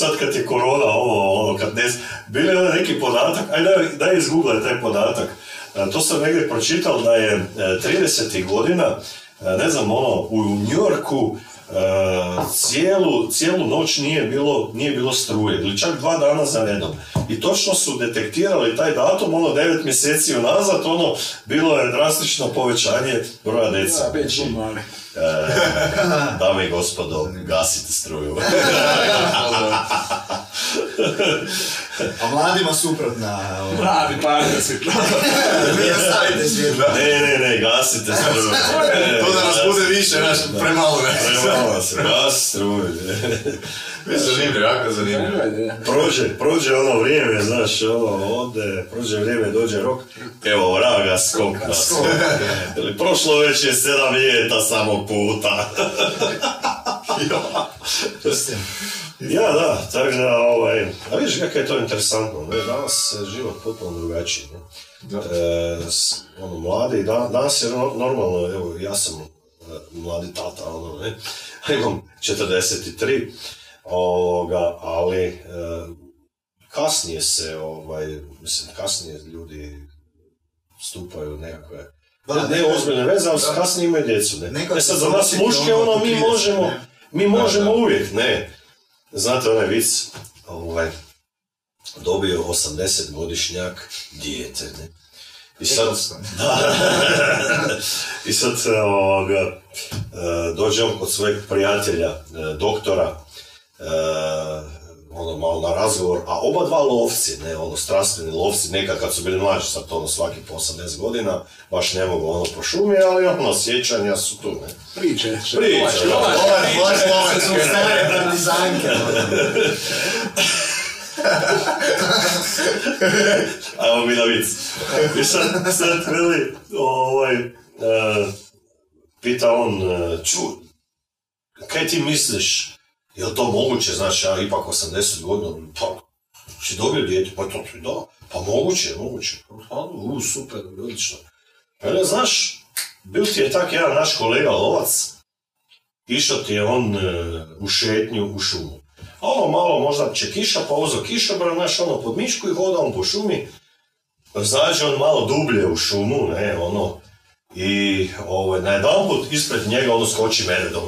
sad kad je korona, ovo, ono, kad ne... Bili je neki podatak, aj daj, daj izgooglaj taj podatak. E, To sam negdje pročital da je e, 30. godina, e, ne znam, ono, u Yorku e, cijelu, cijelu noć nije bilo, nije bilo struje, ili čak dva dana za redom. I točno su detektirali taj datum, ono, devet mjeseci unazad, ono, bilo je drastično povećanje broja djece. Da, već mali. Dame i gospodo, gasite struju. A mladima suprotna. Mladi parni si. Vi ostavite svjetlo. ne, ne, ne, gasite struju. To da nas bude više, naš, premalo ne. Premalo se, gasi struju. Zanimljivo, jako zanimljivo. Prođe, prođe ono vrijeme, znaš, ono, ode, prođe vrijeme, dođe rok, evo, vraga, skok nas. Ili prošlo već je sedam ljeta samog puta. ja, da, tako da, ovaj, a vidiš kako je to interesantno, ne, danas je život potpuno drugačiji, ne. E, s- ono, mladi, da, danas je no- normalno, evo, ja sam e, mladi tata, ono, ne, imam 43, ovoga, ali e, kasnije se, ovaj, mislim, kasnije ljudi stupaju nekakve Da, ne, ne ozbiljne veze, ali da. kasnije imaju djecu, ne? E sad, za nas muške, ono mi 30, možemo, mi možemo uvijek, ne. Znate onaj vic, ovaj, dobio 80-godišnjak dijete, ne? I sad, da, i sad ovoga, e, dođe on kod svojeg prijatelja, e, doktora, e, ono malo na razgovor, a oba dva lovci, ne, ono strastveni lovci, nekad kad su bili mlađi, sad to ono svaki po 80 godina, baš ne mogu ono po šumi, ali ono sjećanja su tu, ne. Priče. Priče. Ovaj moment su stare partizanke. ono. Ajmo mi na vic. I sad, sad veli, ovaj, e, pita on, ču, kaj ti misliš, je to moguće, znaš, ja ipak 80 godina, pa, si dobio dijete, pa to ti da, pa moguće, moguće, pa, u, super, odlično. Veli, znaš, bil ti je tak jedan naš kolega lovac, išao ti je on e, u šetnju u šumu. A ono malo možda će kiša, pa uzo kišobran, znaš, ono pod mišku i hoda on po šumi. Zađe on malo dublje u šumu, ne, ono, i ovaj, na jedan put ispred njega ono skoči medvedom.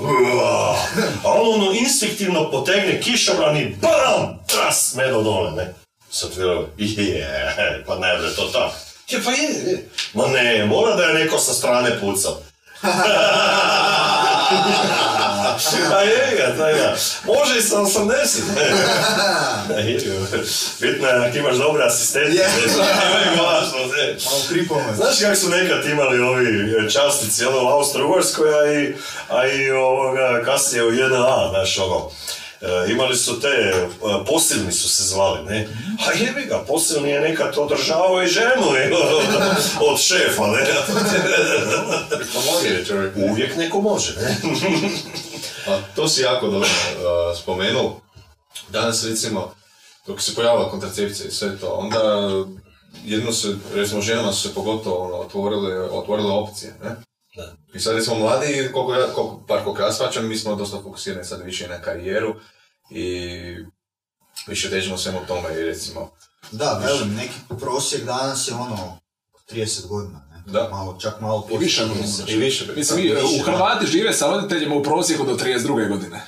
A on ono instinktivno potegne kišobran i BAM! Tras, medo dole, ne. Sad vjeruje, je, pa ne bre, to tako. Je, pa je, je. Ma ne, mora da je neko sa strane pucao. A je ga, to je Može i sa 80. ne. Je ga. Bitno je ako imaš dobre asistente. Je. ne, važno. Malo kripomet. Znaš kako su nekad imali ovi časnici ono, u Austro-Ugrskoj, a i, a i ovoga, kasnije u JNA, znaš, ono, e, imali su te, e, posilni su se zvali, ne? A jebi ga, posilni je nekad održavao i ženu je, od šefa, ne? Uvijek neko može, ne? A to si jako dobro uh, spomenuo. Danas recimo, dok se pojavila kontracepcija i sve to, onda jedno se, recimo ženama su se pogotovo ono, otvorile, otvorile opcije, ne? Da. I sad recimo mladi, koliko ja, koliko, par koliko ja shvaćam, mi smo dosta fokusirani sad više na karijeru i više težimo svemu tome i recimo, Da, velim, neki prosjek danas je ono 30 godina, ne? Da. Malo, čak malo I više poslije možda. 30. i više. Mislim, mi, Više, u da. Hrvati žive sa roditeljima u prosjeku do 32. godine.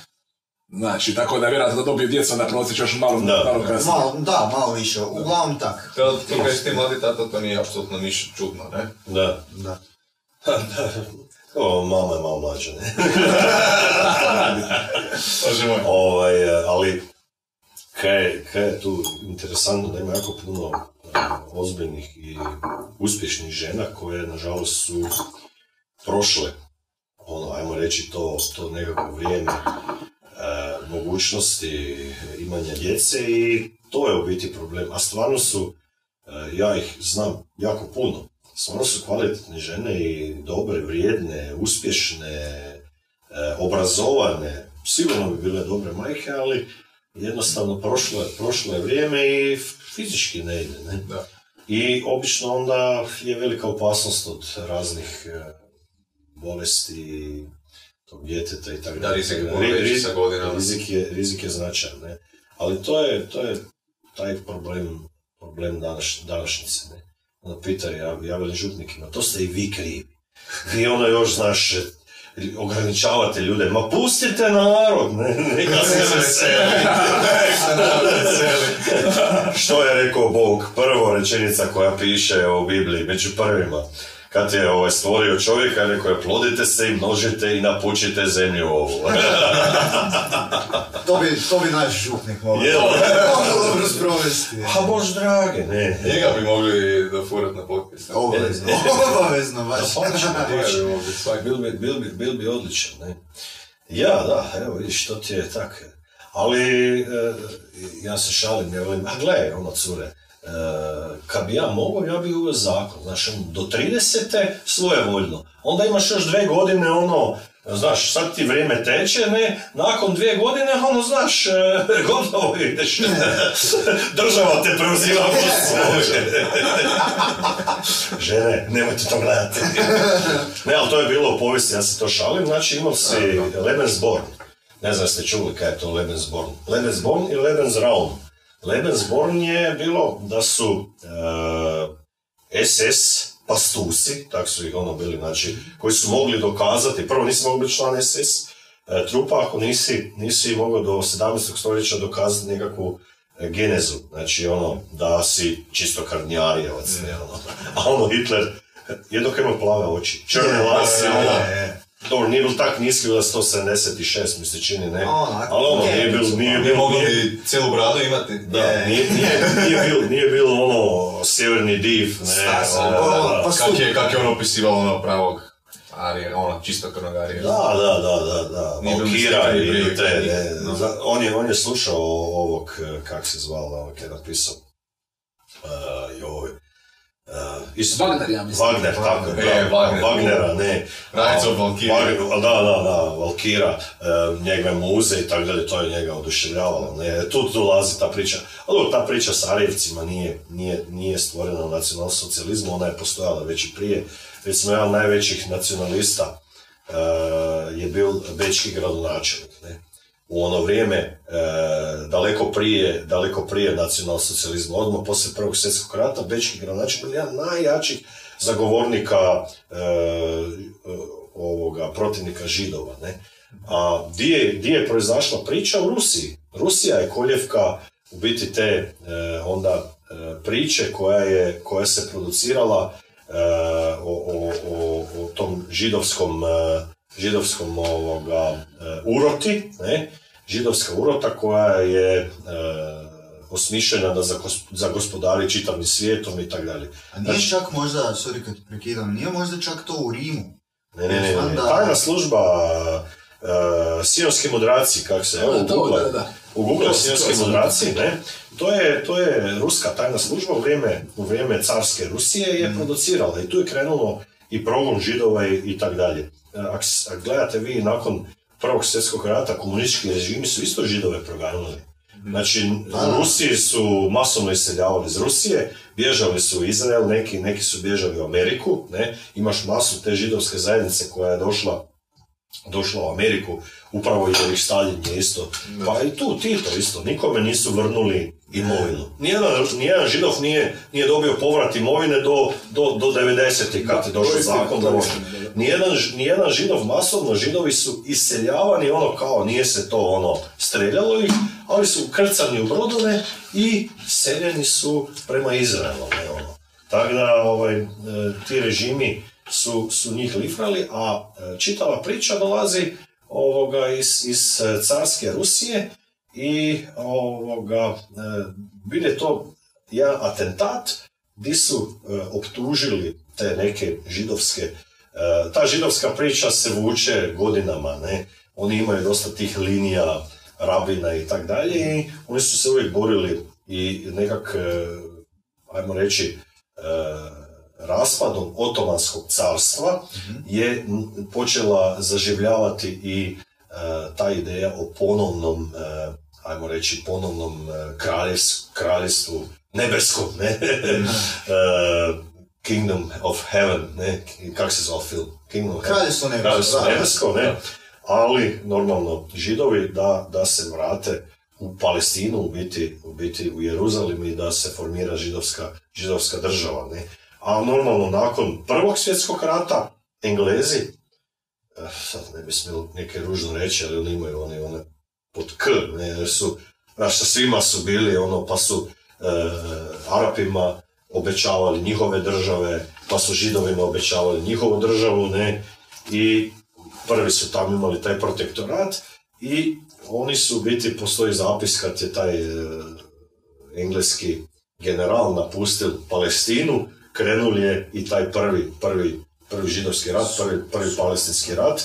Znači, tako da vjerojatno da dobiju djecu na prosječ još malo, Da. malo kasnije. Malo, da, malo više, uglavnom tak. To, to kad si ti mladi tata, to nije apsolutno ništa čudno, ne? Da. Da. O, mama je malo mlađa, ne? Bože ovaj, ali kaj, je- kaj je tu interesantno da ima jako puno ozbiljnih i uspješnih žena koje nažalost su prošle ono, ajmo reći to, to nekako vrijeme e, mogućnosti imanja djece i to je u biti problem. A stvarno su, e, ja ih znam jako puno, stvarno su kvalitetne žene i dobre, vrijedne, uspješne, e, obrazovane, sigurno bi bile dobre majke, ali jednostavno prošlo je, prošlo je vrijeme i fizički ne ide. Ne? Da. I obično onda je velika opasnost od raznih e, bolesti tog djeteta i tako Da, rizik je godinama. Rizik je, rizik je značajan, ne? Ali to je, to je taj problem, problem današ, današnjice. Ne? Ono pita, ja, ja velim župnikima, to ste i vi krivi. Vi ono još, znaš, ograničavate ljude, ma pustite narod, ne, neka se veseli. Što je rekao Bog? Prvo rečenica koja piše u Bibliji, među prvima. Kad je ovaj, stvorio čovjeka, rekao je plodite se i množite i napučite zemlju ovu. To bi, to bi naš župnik mogao. Jel? Dobro sprovesti. A bož drage, ne. Njega bi mogli dofurat na podcast. Obavezno, obavezno baš. Bil bi, bil bi, bil bi odličan, ne. Ja, da, evo vidiš, to ti je tak. Ali, e, ja se šalim, ja velim, a gle, ono cure, e, kad bi ja mogao, ja bi uveo zakon, ono, do 30. svojevoljno. Onda imaš još dve godine, ono, Znaš, sad ti vrijeme teče, ne, nakon dvije godine, ono, znaš, e, gotovo ideš. Država te preuzima svoje. Žene, nemojte to gledati. ne, ali to je bilo u povijesti, ja se to šalim, znači imao si Lebensborn. Ne znam, ste čuli kaj je to Lebensborn. Lebensborn i Lebensraum. Lebensborn je bilo da su e, SS pastusi, tak su ih ono bili, znači, koji su mogli dokazati, prvo nisi mogli biti član SS e, trupa ako nisi, nisi mogao do 17. stoljeća dokazati nekakvu e, genezu, znači ono, da si čisto karnjarijevac, ne, ono, a ono Hitler, jednog ima plave oči, črne lase, ono, dobro, nije bilo tak niski, bilo je 176, mi se čini, ne, Onak, ali ono, nije bilo, nije Nije bilo, mogli nije, bi cijelu bradu imati. da, nije, nije, nije, bilo, nije bilo ono sjeverni div, ne, Stasa, ono, pa- da. pa Kak je, kak je on opisivao ono pravog Arija, ono čisto krvnog Arija. Da, da, da, da, da. Valkira i te, ne, no. za- on, je, on je slušao ovog, eh, kak se zvalo, ovog je napisao, uh, joj, uh, isto, Wagner, ja mislim. Wagner, tako, je, E, bravo, Wagner. Wagnera, ne. Rajco A, Valkyrie. Wagner- Da, da, da, Valkira, uh, njegove muze i tako dalje, to je njega oduševljavalo, ne, tu dolazi ta priča, ali ta priča s Arijevcima nije, nije, nije stvorena u nacionalsocijalizmu, ona je postojala već i prije, recimo jedan od najvećih nacionalista uh, je bil bečki gradonačelnik, ne. U ono vrijeme, e, daleko prije, daleko prije nacionalsocijalizma, odmah poslije Prvog svjetskog rata, bečki gradonačelnik je jedan najjačih zagovornika e, ovoga protivnika židova, ne. A di je, di je proizašla priča u Rusiji? Rusija je koljevka u biti te e, onda priče koja je, koja se producirala o, o, o, o tom židovskom, židovskom ovoga, e, uroti, ne? židovska urota koja je e, osmišljena da zagos- zagospodari čitavim svijetom i tako dalje. A nije Znači- čak možda, sorry kad prekidam, nije možda čak to u Rimu? Ne, ne, ne, ne, ne. da- tajna služba uh, sionski mudraci, kako se, evo, Da, to, Google, da, da. u Google To- sionski mudraci, ne, to je, to je ruska tajna služba u vrijeme, u vrijeme carske Rusije je Mm. producirala i tu je krenulo i progon židova i, i tak dalje. E, Ako gledate vi nakon Prvog svjetskog rata, komunistički režimi su isto židove proganjali. Znači, u Rusiji su masovno iseljavali iz Rusije, bježali su u Izrael, neki, neki su bježali u Ameriku, ne? imaš masu te židovske zajednice koja je došla došla u Ameriku, upravo i ovih Stalin je isto. Pa i tu Tito isto, nikome nisu vrnuli imovinu. Nijedan, nijedan židov nije, nije dobio povrat imovine do, do, do 90. kad je došao zakon. da-. Nijedan, nijedan židov masovno, židovi su iseljavani ono kao, nije se to ono streljalo ih, ali su ukrcani u brodove i seljeni su prema Izraelu. Ono. Tako da ovaj, e, ti režimi su, su njih lifrali, a e, čitava priča dolazi ovoga iz, iz e, carske Rusije i ovoga, e, bil je to jedan atentat gdje su e, optužili te neke židovske, e, ta židovska priča se vuče godinama, ne, oni imaju dosta tih linija rabina i tak dalje i oni su se uvijek borili i nekak, ajmo reći, raspadom Otomanskog carstva je n- počela zaživljavati i e, ta ideja o ponovnom, e, ajmo reći, ponovnom e, kraljevs- kraljevstvu nebeskom, ne? E, Kingdom of Heaven, ne? Kak se zvao film? Kingdom of Heaven. Kraljevstvo nebesko, Kraljevstvo nebesko, ne? Ali, normalno, židovi da, da se vrate u Palestinu, u biti, u biti u Jeruzalim i da se formira židovska, židovska država. Ne? A normalno nakon prvog svjetskog rata Englezi, eh, sad ne bi smjelo neke ružno reći, ali oni imaju one, one pod K, ne, jer su, znaš, sa svima su bili, ono, pa su eh, Arapima obećavali njihove države, pa su Židovima obećavali njihovu državu, ne, i prvi su tamo imali taj protektorat i oni su biti, postoji zapis kad je taj e, engleski general napustil Palestinu, krenul je i taj prvi, prvi, prvi židovski rat, prvi, prvi palestinski rat,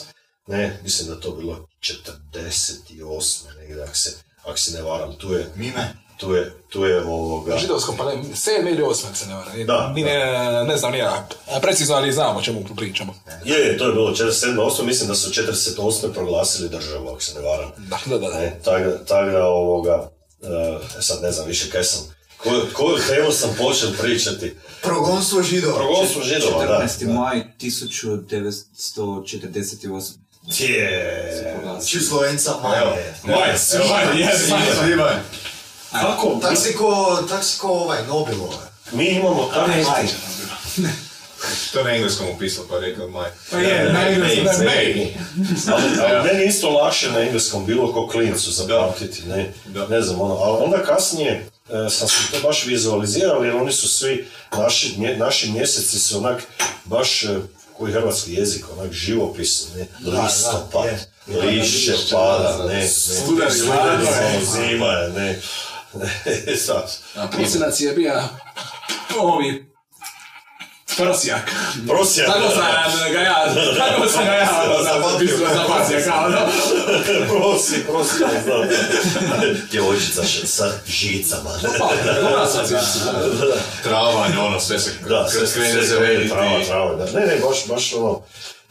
ne, mislim da je to bilo 48. negdje, ako se, ako se ne varam, tu je, Mime. tu je, tu je ovoga... Židovskom, pa ne, sedme ili osme, ako se ne varam. Da, Ni ne, ne znam ja. Precizno, ali znamo o čemu pričamo. Je, je, to je bilo 47. 8. Mislim da su 48. proglasili državu, ako se ne varam. Da, da, da. da. Ne, tak, da- tak da ovoga, e, sad ne znam više kaj sam, koju, koju temu sam počeo pričati. Progonstvo židova. Progonstvo židova, da. 14. da. maj 1948. Je. Či Slovenca. Maj, maj, jes, maj. Svibanj. Kako? Tak si ko, tak si ko ovaj, Nobelova. Mi imamo tako... To na engleskom upisao pa rekao maj. Pa je, na engleskom May. Ali, meni isto lakše na engleskom bilo ko klincu zapamtiti, ne, ne znam, ono, ali onda kasnije sam se to baš vizualizirao jer oni su svi, naši, naši mjeseci su onak baš e, koji hrvatski jezik, onak živopis, ne, listopad, lišće pada, ne, ne, zima je, ne, ne, sad, A prosinac je bio ovi prosjak. prosjak, Tako sam ga ja, tako sam ga ja zapisao zapacio kao da. prosi, prosi, znam, djevojčica sa žicama, ne. Dobra asocijacija. Travanj, ono, sve se Da, sve, zeleniti. trava, trava, da. Ne, ne, baš, baš ono,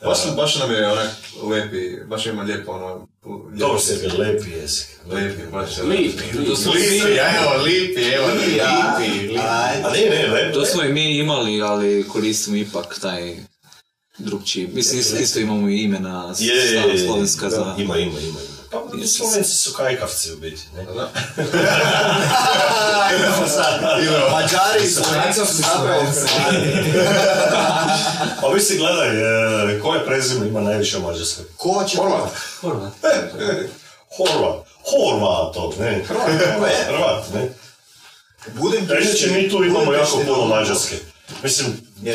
Baš, baš nam je onak lepi, baš ima lijepo ono... dobro se je lepi jezik. Lijepi, baš je Lipi, To smo, Lipi, evo, lipi, evo, lipi, lipi. Aj, A ne, ne, lep, to smo i mi imali, ali koristimo ipak taj drugčiji. Mislim, isto, isto imamo i imena je, je, je, je, slovenska za... Ima, ima, ima. Pa Slovenci su kajkavci u biti, ne? Da. idemo sad. Mađari su zapravo Slovenci. Pa vi si gledaj, e, koje prezime ima najviše u Mađarskoj? Ko će Horvat. Horvat. Horvat. Horvato, ne? Hrvat, ne? Budem Inače mi tu imamo jako puno Mađarske. Mislim,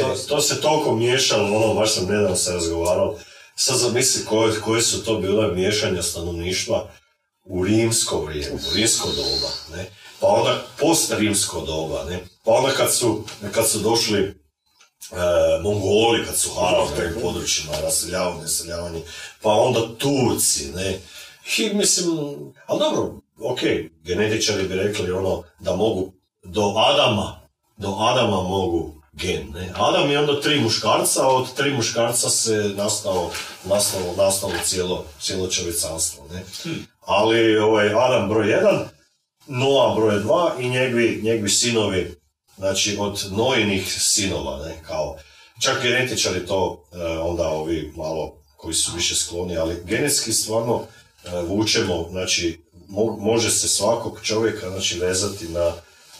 to, to se toliko miješalo, ono, baš sam nedavno se razgovarao. Sad zamisli koje, koje su to bile miješanja stanovništva u rimsko vrijeme, u rimsko doba, ne? Pa onda post-rimsko doba, ne? Pa onda kad su, kad su došli e, Mongoli, kad su harali područjima, raseljavanje, naseljavanje, pa onda Turci, ne? I mislim, ali dobro, ok, genetičari bi rekli ono da mogu do Adama, do Adama mogu gen, ne? Adam je onda tri muškarca, a od tri muškarca se nastalo, nastalo, nastalo cijelo, cijelo čovječanstvo, ne? Ali ovaj, Adam broj jedan, Noa broj dva i njegovi, njegovi sinovi, znači od Nojinih sinova, ne, kao, čak genetičari to e, onda ovi malo koji su više skloni, ali genetski stvarno e, vučemo, znači mo- može se svakog čovjeka znači, vezati na,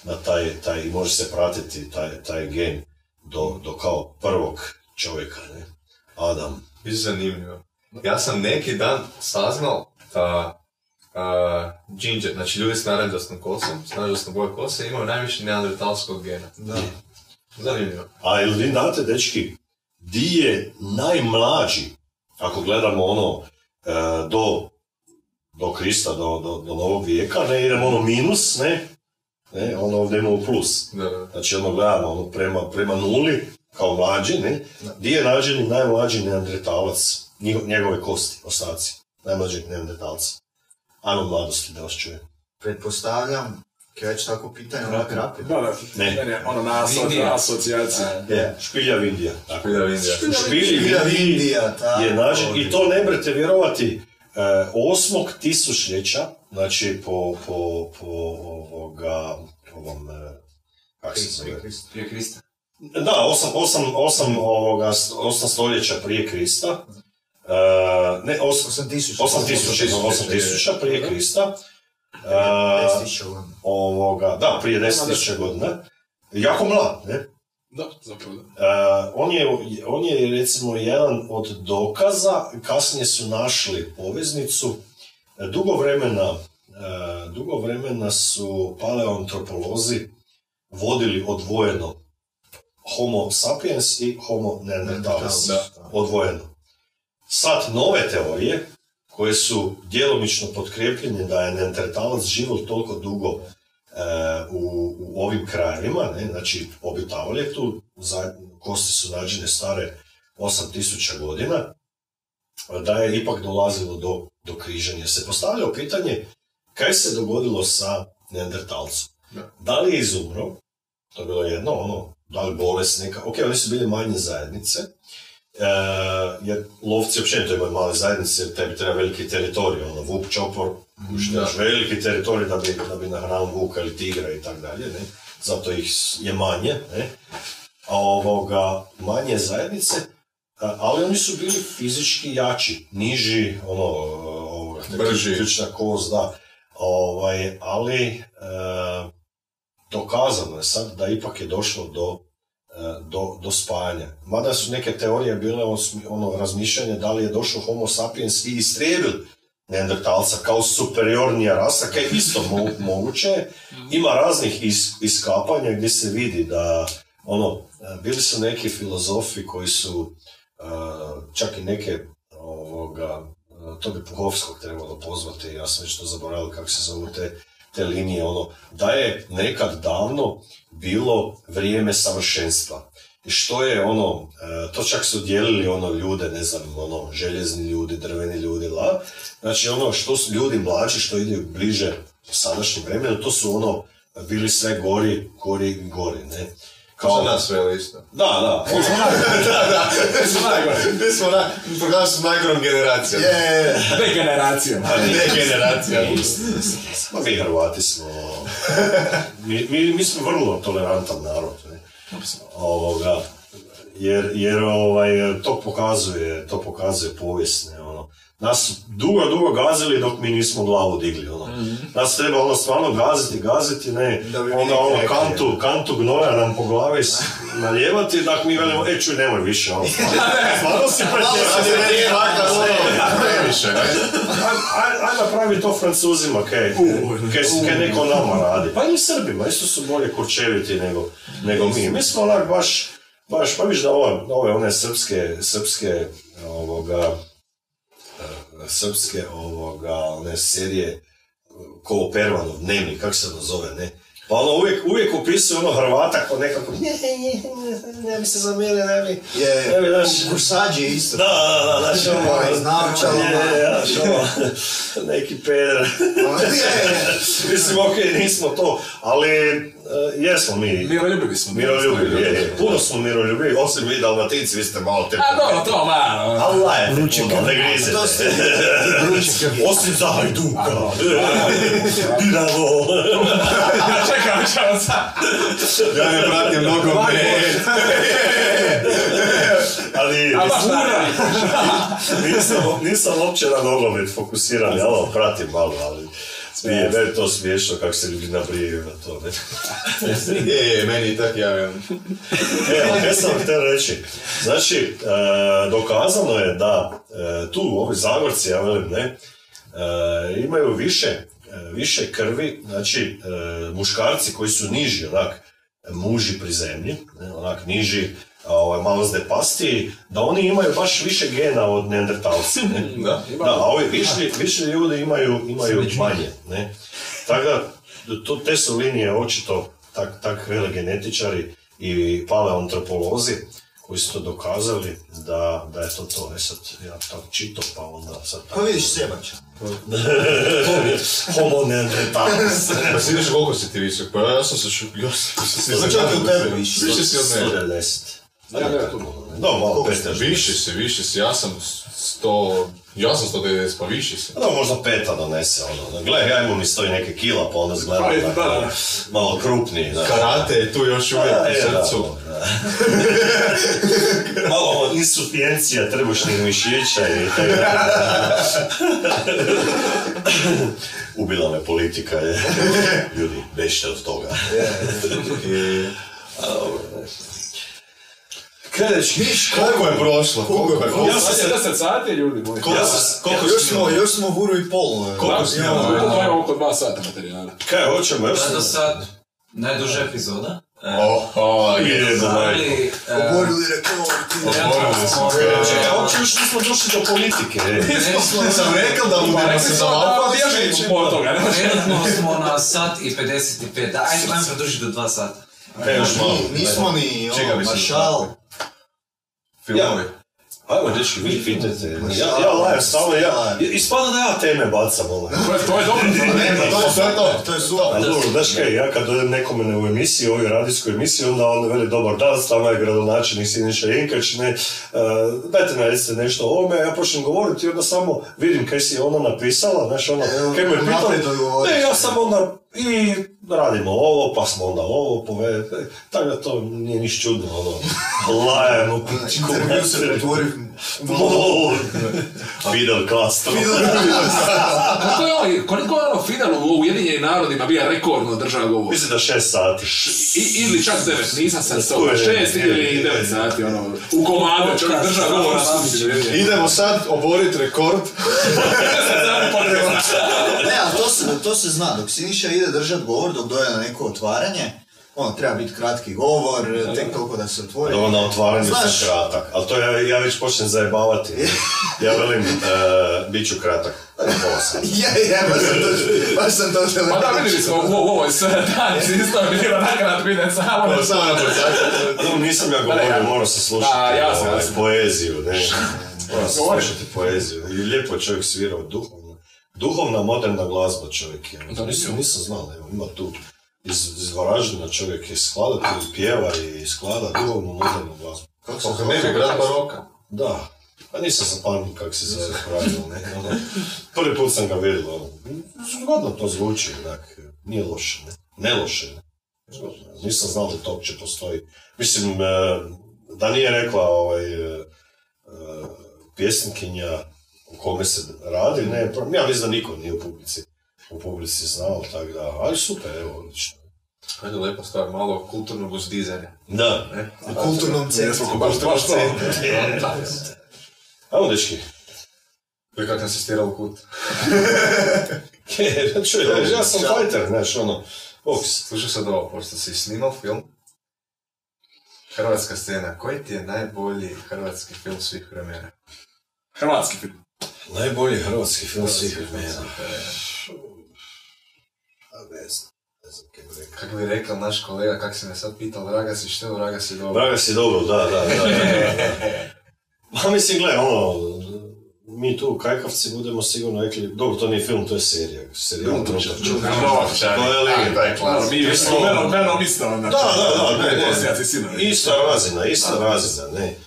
na taj, taj, i može se pratiti taj, taj gen do, do kao prvog čovjeka, ne, Adam. Biće zanimljivo. Ja sam neki dan saznal da uh, ginger, znači ljudi s naranđastom kosom, s naranđastom boje kose imaju najviše neandertalskog gena. Da. Zanimljivo. A jel vi znate, dečki, di je najmlađi, ako gledamo ono e, do, do Krista, do, do, do novog vijeka, ne idemo ono minus, ne, ne, ono ovdje imamo plus. Da, da. Znači ono gledamo ono prema, prema nuli, kao mlađi, ne, di je nađeni najmlađi neandertalac, njiho- njegove kosti, ostaci, najmlađeg neandertalca. Ajmo mladosti da vas čuje. Pretpostavljam, kad je već tako pitanje, ona krapi. Da, da, Ne. ne, ne, ono na aso- Indija. na asocijacija. Je, špilja Indija. Tako. Špilja Indija. U špilji Špilja Indiji Indija, je nađen, i to ne brete vjerovati, e, osmog tisućljeća, znači po, po, po ovoga, ovom, e, kak se zove? Prije Krista. Da, osam, osam, osam, ovoga, osam stoljeća prije Krista, e, ne, osam, Osam tisuća. osam tisuća, tisuća, osam tisuća prije Krista, 10.000 godina. ovoga, da, prije 10.000 godina. Jako mlad, ne? Da, zapravo da. E, on, je, on je recimo jedan od dokaza, kasnije su našli poveznicu, dugo vremena, e, dugo vremena su paleoantropolozi vodili odvojeno homo sapiens i homo neanderthalis, odvojeno. Sad nove teorije, koje su djelomično potkrijepljene da je neandertalac život toliko dugo e, u, u ovim krajevima, ne, znači obitavali je tu, kosti su nađene stare 8000 godina, da je ipak dolazilo do, do križanja. Se postavljalo pitanje kaj se dogodilo sa neandertalcom. Da. Li je izumro, to je bilo jedno, ono, da li bolest neka, ok, oni su bili manje zajednice, e, jer lovci općenito imaju male zajednice, jer tebi treba veliki teritorij, ono, vuk, čopor, kuštaš veliki teritorij da bi, da bi nahranil vuka ili tigra i tak dalje, ne, zato ih je manje, ne, a ovoga, manje zajednice, ali oni su bili fizički jači, niži, ono, ovoga, Brži. ključna kost, da, ovaj, ali e, dokazano je sad da ipak je došlo do, e, do, do spajanja. Mada su neke teorije bile ono razmišljanje da li je došao homo sapiens i istrebil neandertalca kao superiornija rasa, kaj je isto mo- moguće. Ima raznih is, iskapanja gdje se vidi da ono, e, bili su neki filozofi koji su e, čak i neke ovoga, e, to bi Puhovskog trebalo pozvati, ja sam već to zaboravio kako se zovu te, te linije, ono, da je nekad davno bilo vrijeme savršenstva. I što je ono, e, to čak su dijelili ono ljude, ne znam, ono, željezni ljudi, drveni ljudi, la. Znači ono, što su ljudi mlađi, što idu bliže sadašnjem vremenu, to su ono, bili sve gori, gori gori, ne. Kao za nas sve isto. Da, da. da, da. Mi smo najgori. Mi smo na, progledali smo najgorom generacijom. Je, Degeneracijom. Ne generacija. Ma mi Hrvati smo... Mi, mi, mi smo vrlo tolerantan narod. Ne? Ovoga, jer, jer ovaj, to pokazuje, to pokazuje povijest. Ne? Ono. Nas dugo, dugo gazili dok mi nismo glavu digli. Ono. Nas treba ono stvarno gaziti, gaziti, ne, onda ono rekli, kantu, kantu gnoja nam po glavi nalijevati, dak mi velimo, e čuj, nemoj više. Ono. Stvarno si pretjerao. Previše, ne? Aj, aj, aj napravi to Francuzima, kaj, neko nama radi. Pa i Srbima, isto su bolje kurčeviti nego, nego mi. Mi smo onak baš, baš, pa viš da ove, ove one srpske, srpske, ovoga, srpske, ovoga, one serije, ko Pervanov, dnevnik, kako se to zove, ne? Pa ono uvijek, uvijek opisuje ono Hrvata ko nekako, ne, ne, ne bi se zamjerio, ne bi, ne bi, je, znaš, kursađi isto. da, da, da, znaš, ono, Ovaj, je, je, znaš, ono, neki peder. Je. Mislim, ok, nismo to, ali e, jesmo mi Miroljubivi smo. miroljubivi, je, je, puno smo miroljubivi, osim vi dalmatinci, vi ste malo te... A dobro, to malo. Allah je, puno, ne grizete. To ste Osim za Hajduka, Dinamo. Čekaj, čekaj sad. Ja ne pratim mnogo me. Ali A nisam, nisam uopće na nogomet fokusiran, ja ovo pratim malo, ali smije, meni to smiješno kako se ljudi nabrijaju na to, ne? Je, je, meni i tak javljam. Evo, kaj sam htio reći? Znači, e, dokazano je da e, tu ovi Zagorci, ja velim, ne, e, imaju više, e, više krvi, znači e, muškarci koji su niži, onak, muži pri zemlji, ne, onak niži, ovaj, malo zdepastiji, da oni imaju baš više gena od neandertalci. Ne? Da. Da, a ovi više, više ljudi imaju, imaju manje. Ne? Tako da, to, te su linije očito tak, tak vele genetičari i paleoantropolozi koji su to dokazali da, da je to to. E sad, ja tako čito, pa onda sad Pa tako... vidiš Sebača. Homo neandertalac. Pa si vidiš koliko si ti visok, pa ja sam se šu... Ja sam se Pa čak i u tebe više. Više si od mene. 190. Ja ne. Da, malo peta. Više si, više si, ja sam sto... Ja sam 190, pa više si. Da, možda peta donese, ono. Gle, ja imam mi stoji neke kila, pa onda izgleda Pa, tako, da, malo krupniji. Da. Karate je tu još uvijek u srcu. Malo insufijencija trbušnih mišića i ubila me politika, je. Ljudi, bešte od toga. A, dobro. Reći, viš, Koliko je prošlo? Koliko je prošlo? Ja sam Sad je 10 sati, ljudi moji. Ja sam, Koliko Još smo, još smo u uru i pol. e. Koliko Da, si imamo, oko 2 sata materijala. kaj, hoćemo još? Do sad najduža epizoda. E, Oho, je ali, Oborili rekord. smo, Čekaj, uopće još nismo došli do politike. Nismo- Sam rekao da budemo se za malo pa bježimo od toga? Trenutno smo na sat i 55, ajde, ajmo produžiti do 2 sata. E, još malo. Nismo ni ono, maršal. Filmovi. Ajmo, dečki, vi pitajte. Ja, ja lajem stalno, ja, ispada da ja teme bacam, ono. To je- To je dobro. Ne, pa to je To to. To je super. Dobro, znaš kaj, ja kad dođem nekome u emisiji, ovoj radijskoj emisiji, onda on veli dobar dan, s nama je gradonačelnik Siniša Inkač, ne, uh, dajte naredite nešto o ovome, ja počnem govoriti i onda samo vidim kaj si ona napisala, znaš ono, kaj me pitao, ne, ja sam onda i radimo ovo, pa smo onda ovo povede, tako da to nije niš čudno, ono, lajem u pičku. Intervju se pretvori. Fidel Castro. Koliko je ono, koliko je ono Fidel u Ujedinjenim narodima bio rekordno držao govor? Mislim da šest sati. I, ili čak devet, nisam se to, Uje, šest ili devet sati, ono, u komadu, čovjek držao govor. Idemo sad oboriti rekord. Ne, to se, to se zna, dok Siniša ide držat govor, dok doje na neko otvaranje, ono, treba biti kratki govor, tek toliko da se otvori. Ovo na otvaranju Znaš- sam kratak, ali to ja, ja već počnem zajebavati. Ja velim, uh, bit ću kratak. Je, je, baš sam to, baš sam to želeo Pa da, vidjeli smo u ovoj stranici isto je bilo nakrat vide samo. Samo na početku. No, nisam ja govorio, morao sam slušati Pa, jasno, ovaj, poeziju, ne. Sam Govori. slušati poeziju. I lijepo je čovjek svirao duhovno. Duhovna, moderna glazba čovjek je. Da, Nisam, nisam znao, evo, ima tu. Iz, iz Varaždina čovjek je skladatelj, pjeva i sklada duhovnu, modernu glazbu. Kako se Oko zove? mene grad baroka. Da. Pa nisam zapamtio kako se zove pravilno, ne. Ono, prvi put sam ga vidio, ono. Zgodno to zvuči, onak. Nije loše, ne. Ne loše, ne. Zgodno. Nisam znao da to uopće postoji. Mislim, e, da nije rekla ovaj, e, e, pjesnikinja o kome se radi, ne, pro- ja mislim da niko nije u publici, u publici znao, tako da, ali super, evo, odlično. Ajde, lepa stvar, malo kulturnog uzdizanja. Da, U kulturnom centru. Baš, baš to. ajmo dečki. Koji kak nas je u kut. Čuj, znaš, ja sam fighter, znaš, ono, boks. Slušaj sad ovo, pošto si snimao film, Hrvatska scena, koji ti je najbolji hrvatski film svih vremena? Hrvatski film. Najbolji hrvatski film svih vremena. A ne znam, ne znam kaj bi rekao. Kako bi rekao naš kolega, kak si me sad pitao, vraga si što, vraga si dobro. Vraga si dobro, da, da, da. da, da. Pa mislim, gle, ono, mi tu kajkavci budemo sigurno rekli, dobro, to nije film, to je serija. Serijal Trunčar. To je legenda. Je. Mi menom, menom isto, znači. Da, da, da, ne, ne. Ista razina, ista razina, ne. E,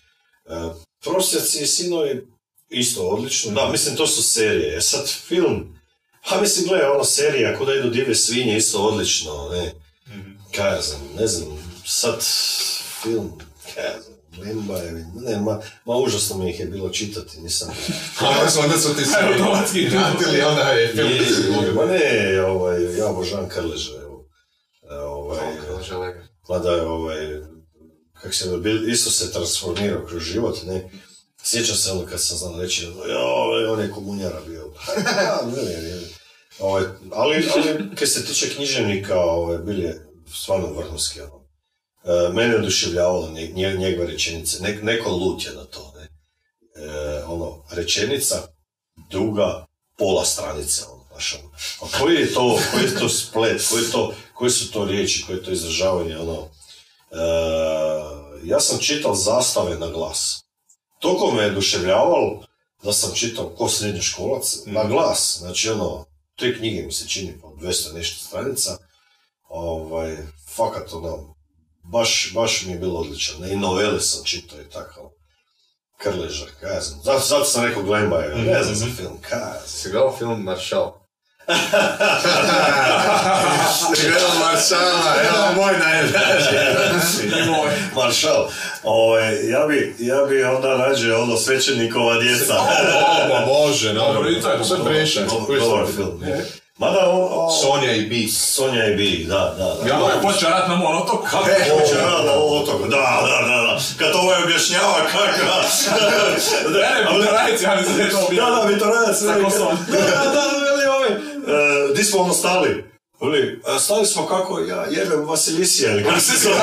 Prosjaci i sinovi, isto odlično. Da, mislim, to su serije. E sad, film, pa mislim, gle, ono, serija, kuda idu divlje svinje, isto odlično, ne. Kaj ja znam, ne znam, sad, film, kaj ja znam, Limbajevi, ne, ma, ma užasno mi ih je bilo čitati, nisam... Onda su, onda su ti svi pratili onaj film. Je, ma ne, ovaj, ja obožavam Krleža, evo. E, Ovaj, Kaže lega. Mada je ovaj, kak se da isto se transformirao kroz život, ne. Sjećam se ono kad sam znao reći, joj, on je komunjara bio. Ne, ne, ne. Ovaj, ali, ali kad se tiče književnika, ovaj, bil je stvarno vrhunski. Ono. E, mene je oduševljavalo nje, nje- njegove rečenice, ne, neko lut je na to. Ne. E, ono, rečenica duga pola stranice. Ono, znaš, ono. A koji je to, koji je to splet, koji, to, koji su to riječi, koje je to izražavanje, ono. E, ja sam čitao zastave na glas. Toliko me je oduševljavalo da sam čitao ko srednjoškolac na glas. Znači, ono, tri knjige mi se čini po 200 nešto stranica. Ovaj, fakat, ono, baš, baš mi je bilo odlično. I novele sam čitao i tako. Krleža, kaj ja znam. Zato, zato sam rekao Glembaja, ne znam za film, kaj ja znam. Si gledao film Maršal? Gledao Maršala, evo moj najdraži. Maršal, ovaj, ja bi, ja bi onda rađe ono svećenikova djeca. Ovo može, Dobro, dobro. i to je Sve prešanje. Dobar, film. Mada on... o- Sonja i Bi. Sonja i Bi, da, da. da. Ja moram početi rat na mom otoku. Kako hoće rad na ovom otoku? Da, da, da, da. Kad ovaj objašnjava kako... Ne, ne, ja mislim da je to bio. Da, da, Vitorajac. Sa Kosovom. Da, da, da, veli ovaj. E, Ono stali? Veli, "A stali smo kako, ja jebem Vasilisija, ili kako se zove?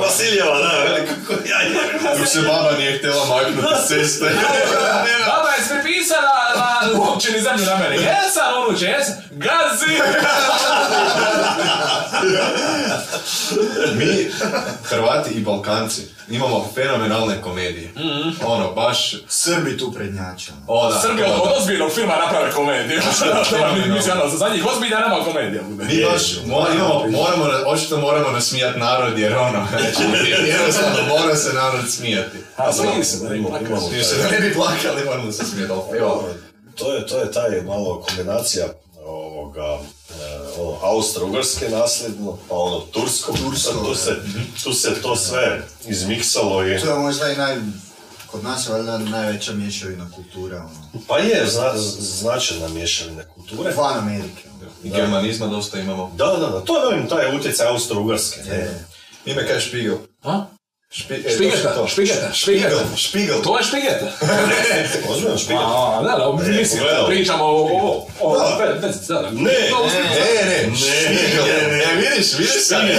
Vasilijeva, da, veli, kako ja jebem. Dok se baba nije htjela maknuti s ceste. Baba je prepisala na u općini zemlju na mene. Jesam, unuče, jesam. Gazi! Mi, Hrvati i Balkanci, imamo fenomenalne komedije. Ono, baš... Srbi tu prednjače. ono. O, da, Srbi o, od da. ozbiljnog filma naprave komediju. Mislim, ono, za ozbilja nema komedija. bude. Mi baš mo- imamo, moramo, očito moramo nasmijat narod jer ono, znači, jednostavno mora se narod smijati. A smiji se, da Imamo, imamo Jer se da ne bi plakali, moramo se evo, To je, to je taj malo kombinacija ovoga, e, ono, Austro-Ugarske nasljedno, pa ono, Tursko, Tursko tu, se, tu se to sve izmiksalo i... To je možda i naj... Kod nas je valjda najveća mješavina kultura, ono. Pa je, zna, značajna mješavina kulture. Van Amerike. ono. I germanizma dosta imamo. Da, da, da, to je velim, taj utjecaj Austro-Ugarske. ne. E, Ime kaj Špigel. A? Špi, e, Špigeta, to. špigeta, špigeta. špigel. To je špigeta. Ozbiljno špigel. A, da, da, mislim, pogledao. pričamo o... o, o Da. vezi, da, da. Ne, To- Ne, ne, Špigel. ne, ne. E, vidiš, vidiš sad. E,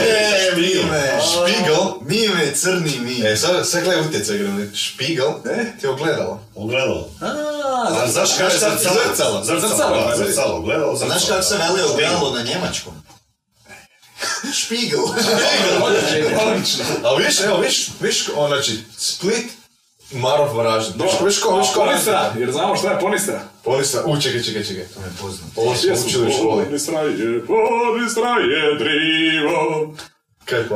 Špigel. mime. Špigel. Mime, crni mime. E, sad, sad gledaj utjecaj, Gromit. Špigel, ne, ti je ogledalo. Ogledalo. A, znaš kako se Zrcalo. zrcalo? Zrcalo, Zrcalo. da, zrcalo. Znaš kako se veli ogledalo na njemačkom? Špigel. odlično, odlično. A viš, evo, viš, viš, znači, Split, Marov Varaždin. Viš, viš ko, viš ko, Ponistra, jer znamo šta je ponistra. Ponistra, u, čekaj, čekaj, čekaj. To je poznato. Ovo smo učili u školi. Ponistra je, ponistra je drivo. Kaj je?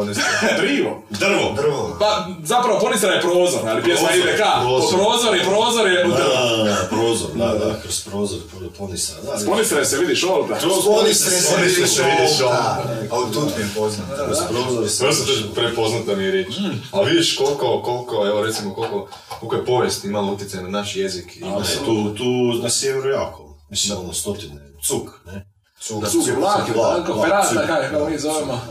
Drivo. Drvo. Drvo. Pa, zapravo ponistra je prozor, ali pjesma Prozor, ide ka, prozor. prozor i prozor je u Da, drvo. da, da, prozor, da, da, kroz prozor, ponistra, da. S ponistra se vidi šolta. Kroz Ponistre se vidiš ovdje. A od tut mi je poznato. Kroz prozor se... Prvo se to prepoznata mi je riječ. A vidiš koliko, koliko, evo recimo koliko, koliko je povijest imala utjecaj na naš jezik. I A na, ne, tu, tu na sjeveru jako, mislim, ono stotine, cuk, ne? Cuk. Cuk je vlak, Cuk, vlak, tako, vlak, ferata, cuk, kako da. mi zovemo.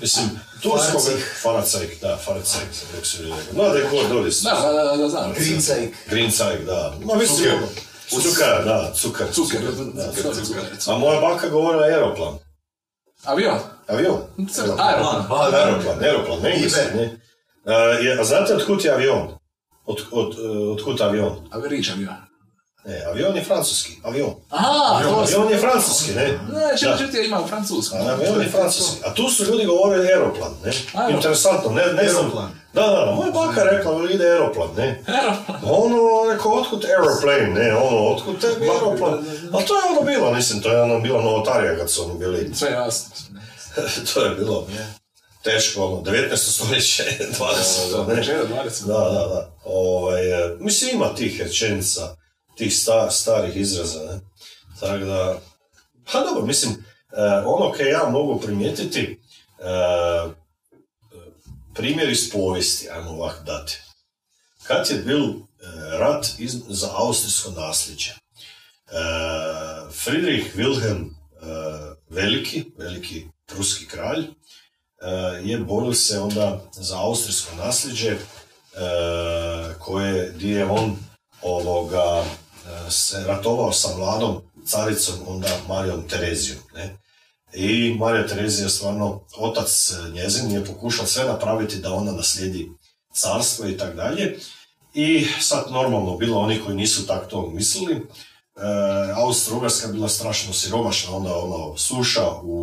Mislim, turskog... Faracajk, da, Faracajk, kako se rekao. No, da je god doli su. Da, da, da, da, znam. Grincajk. Grincajk, da. Ma, mislim, ono, Cukar, da, cukar. Cuker, Da, cuker. A moja baka govorila aeroplan. Avion. Avion? Aeroplan. A, da, Aeroplan, aeroplan, ne engleski, ne. A, je- a znate otkud je avion? Od, od, e, otkud avion? Averić avion. Ne, avion je francuski, avion. Aha. Avion je francuski, ne? Ne, čemu Da. čuti ja imam francusku. A avion je francuski. A tu su ljudi govorili aeroplan, ne? Aeroplan. Interesantno, ne, ne znam. Aeroplan. Da, da, da, moja baka je rekla, veli ide aeroplan, ne? Aeroplan. Ono, rekao, otkud aeroplane, ne, ono, otkud tebi aeroplan? A to je ono bilo, mislim, to je ono bilo novotarija kad su oni bili, Sve jasno. to je bilo teško, ono, 19. stoljeće, 20. ne? Večera 20. Da, da, da. Ovaj, e, mislim, ima tih rečenica, tih sta, starih izraza, ne? Tako da, pa dobro, mislim, e, ono kaj ja mogu primijetiti, e, primjer iz povijesti, ajmo ovako dati. Kad je bil e, rat iz, za austrijsko nasljeđe, Friedrich Wilhelm Veliki, veliki pruski kralj, je boril se onda za austrijsko nasljeđe koje gdje je on ovoga e, se ratovao sa mladom caricom onda Marijom Terezijom. Ne? I Marija Terezija stvarno, otac njezin je pokušao sve napraviti da ona naslijedi carstvo i tak dalje. I sad normalno bilo oni koji nisu tak to mislili. E, Austro-Ugarska bila strašno siromašna, onda ono suša u,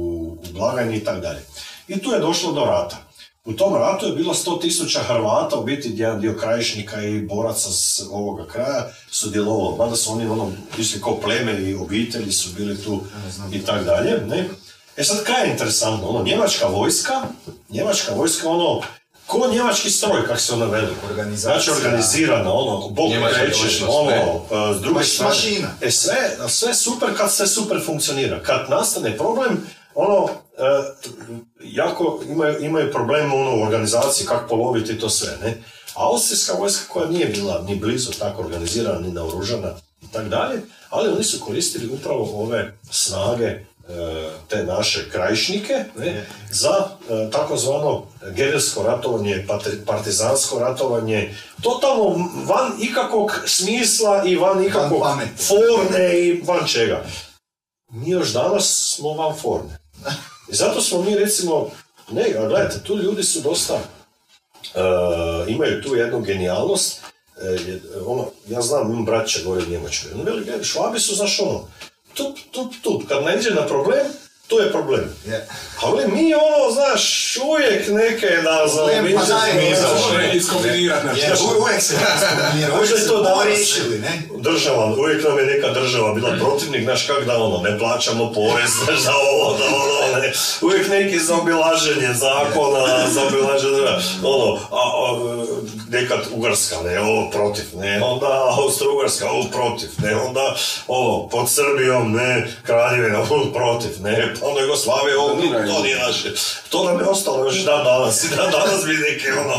u blagajni i tak dalje. I tu je došlo do rata. U tom ratu je bilo 100.000 Hrvata, u biti jedan dio krajišnika i boraca s ovoga kraja sudjelovalo. Mada su oni ono, išli kao pleme i obitelji su bili tu i tak dalje. Ne? E sad, kaj je interesantno? Ono, njemačka vojska, njemačka vojska, ono, ko njemački stroj, kako se ono veli? Organizacija. Znači, organizirana, ono, bog točnost, ono, e, s druge strane. mašina. E sve, sve super kad sve super funkcionira. Kad nastane problem, ono, e, jako imaju, imaju problem ono, u organizaciji, kako poloviti to sve, ne? A austrijska vojska koja nije bila ni blizu tako organizirana, ni naoružana, i tak dalje, ali oni su koristili upravo ove snage e, te naše krajišnike ne, za e, takozvano gerilsko ratovanje, partizansko ratovanje, totalno van ikakvog smisla i van ikakvog pameti. forme i van čega. Mi još danas smo van forme. I zato smo mi recimo, ne, a gledajte, tu ljudi su dosta, e, imaju tu jednu genijalnost, e, je- ono, ja znam, imam braća gore u Njemačkoj, ono, veli, gledaj, švabi su, znaš, ono, tup, tup, tup, kad naiđe na problem, to je problem. Je. Ali mi ono, znaš, uvijek neke da za Problem, pa daj, za- ono, uvijek se kombinira, uvijek to danas, riješili, ne? Država, uvijek nam je neka država bila protivnik, znaš kak da ono, ne plaćamo porez, znaš da ovo, da ono, ne. Uvijek neki zaobilaženje zakona, zaobilaženje, ono, a, a, nekad Ugarska, ne, ovo protiv, ne, onda Austro-Ugarska, ovo protiv, ne, onda, ovo, pod Srbijom, ne, Kraljevina, ovo protiv, ne, pa onda Jugoslavija, ovo, to nije naše. To nam je ostalo još dan danas, i dan danas bi neke, ono,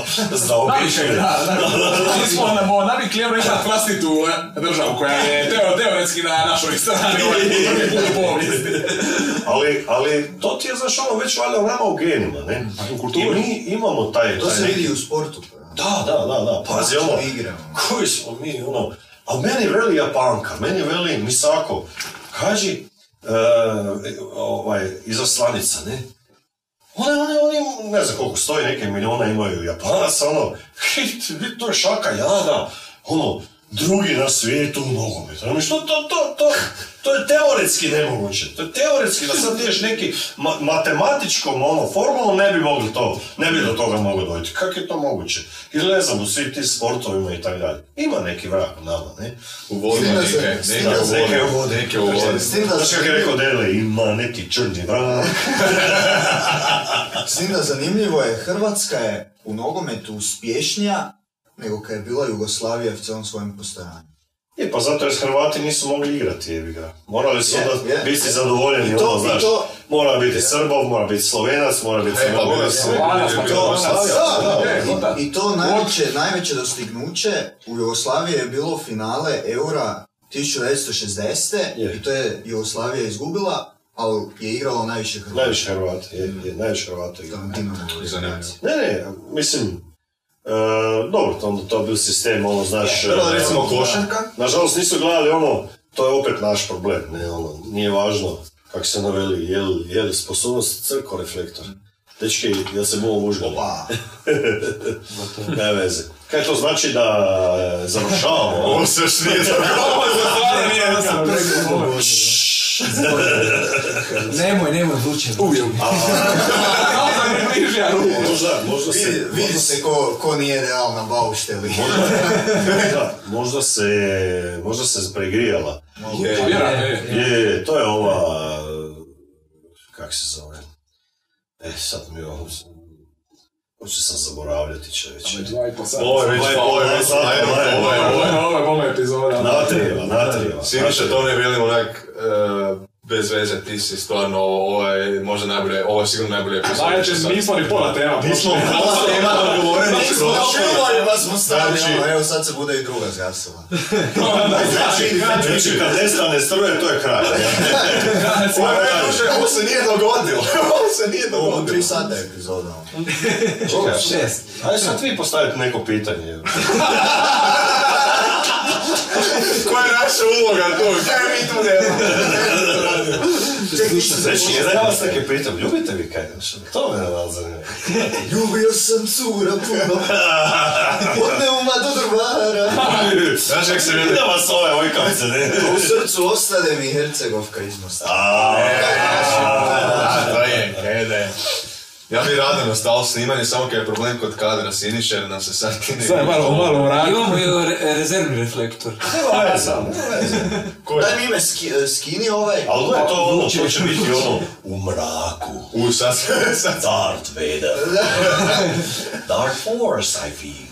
da. Mi smo nam navikli evo imati vlastitu e, državu koja je teo, teoretski na našoj strani ovaj u povijesti. Ali, ali to ti je, znaš, ono, već valjda nama u genima, ne? U I mi imamo taj... To se vidi u sportu. pa. Da, da, da, da, pazi, ono, igramo. koji smo mi, ono, a meni veli Japanka, meni veli Misako, kaži, e, ovaj, izaslanica, ne? One, one, oni, ne znam koliko stoji, neke miliona imaju Japanaca, ono, hit, to je šaka jada, ono, drugi na svijetu u nogometu. Ono, što to, to, to, to je teoretski nemoguće. To je teoretski da sad ideš neki ma- matematičkom ono, formulom ne bi mogli to, ne bi do toga moglo dojти. Kako je to moguće? Ili ne znam, u svim tim sportovima i tako dalje. Ima neki vrag u nama, ne? U vodi neke, neke u se- Neke u vodi. Neke u vodi. Znaš kako je rekao Dele, ima neki črni vrag. s tim da zanimljivo je, Hrvatska je u nogometu uspješnija nego kad je bila Jugoslavija u cijelom svojem postojanju. Je, pa zato jer Hrvati nisu mogli igrati, jebi ga. Morali su Je, onda je. biti zadovoljeni, I to- ono, znaš. to- Mora biti Srbov, mora biti Slovenac, mora biti Crnogorac. I to najveće, najveće dostignuće u Jugoslaviji je bilo finale Eura 1960. Je. i to je Jugoslavija izgubila, ali je igralo najviše Hrvata. Najviše Hrvata, je, je najviše Hrvata. Ne, ne, mislim, e, dobro, to, onda to je bio sistem, ono, znaš... Bila e, recimo košarka, Nažalost nisu gledali ono, to je opet naš problem, ne, ono, nije važno, kako se naveli, je li, je li sposobnost crko reflektor. Dečki, jel se mogu užgali? Pa, Ne veze. Kaj to znači da e, završavamo? ovo se još nije Ovo je stvarno nije. Nemoj, nemoj. Uvijek. Kao da mi bliži, a ruku. Možda, možda se... vidi, vidi se ko, ko nije ideal na baušteli. Možda, možda se, možda se pregrijala. Vjerojatno je. Je, je, to je ova, kak se zove? E, sad mi ovo, hoće sam zaboravljati čovječe. Ovo je već, ovo je već, Ovo je- ovo je, ovo je, Ovo ovo je je. ovo je bez veze, ti si stvarno, ovo je možda najbolje, ovo je sigurno najbolje epizoda. Najjače, nismo ni pola tema. Nismo pola tema dogovoreni Mi smo na prošli. filmovima smo stali, Znači- ono, evo sad se bude i druga zgasila. Znači, znači, kad nestane struje, to je kraj. Ovo je najduže, ovo se nije dogodilo. Ovo se nije Ovo dogodilo. tri sata epizoda. ono. Šest. Ajde sad vi postavite neko pitanje. Koja je naša uloga tu? Kaj mi tu nemamo? Znači, jedan ja vas neke pitam, ljubite vi kaj? Znači, To me vas zanima. Ljubio sam cura puno, od neuma do drvara. Znaš kako se vidi? Da vas ove ojkavce, ne? U srcu ostade mi Hercegovka iz Mosta. A, to je, kede. Ja bi rado nastavio snimanje, samo kad je problem kod kadra Siniša, jer nam se sad ne... Sve malo, malo u mraku. Imamo i re- rezervni reflektor. Nema veze, veze. Daj mi me ski, skini ovaj. Ali gledaj, to ono, to će biti ono, u mraku. U, sad, sad, Darth Vader. Dark Force, I feel.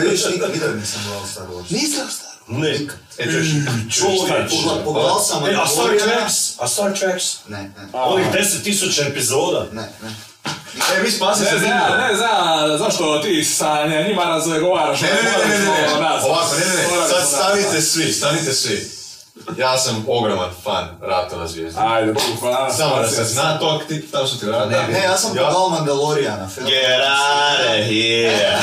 Vidiš, nikad nisam gledao Star Wars. Nisam Star Ne. E, Čovječ. Pogla- Pogledao sam E, a Star. Treks? A Star Treks? Ne, ne, Onih deset tisuća epizoda. ne, ne. E, vi spasi se Ne znam, ne znam zašto ti sa njima razgovaraš. Ne, ne, ne, ne, ne, ne, Morali ne, smo- ovako, ne, ne, ne, morali sad smo- stanite svi, stanite svi. Ja sam ogroman fan Ratova zvijezda. Ajde, Bogu hvala. Samo da se zna to, ti, tamo su ti vrata. Ne, ja sam pogledao Mandaloriana film. Get out of here!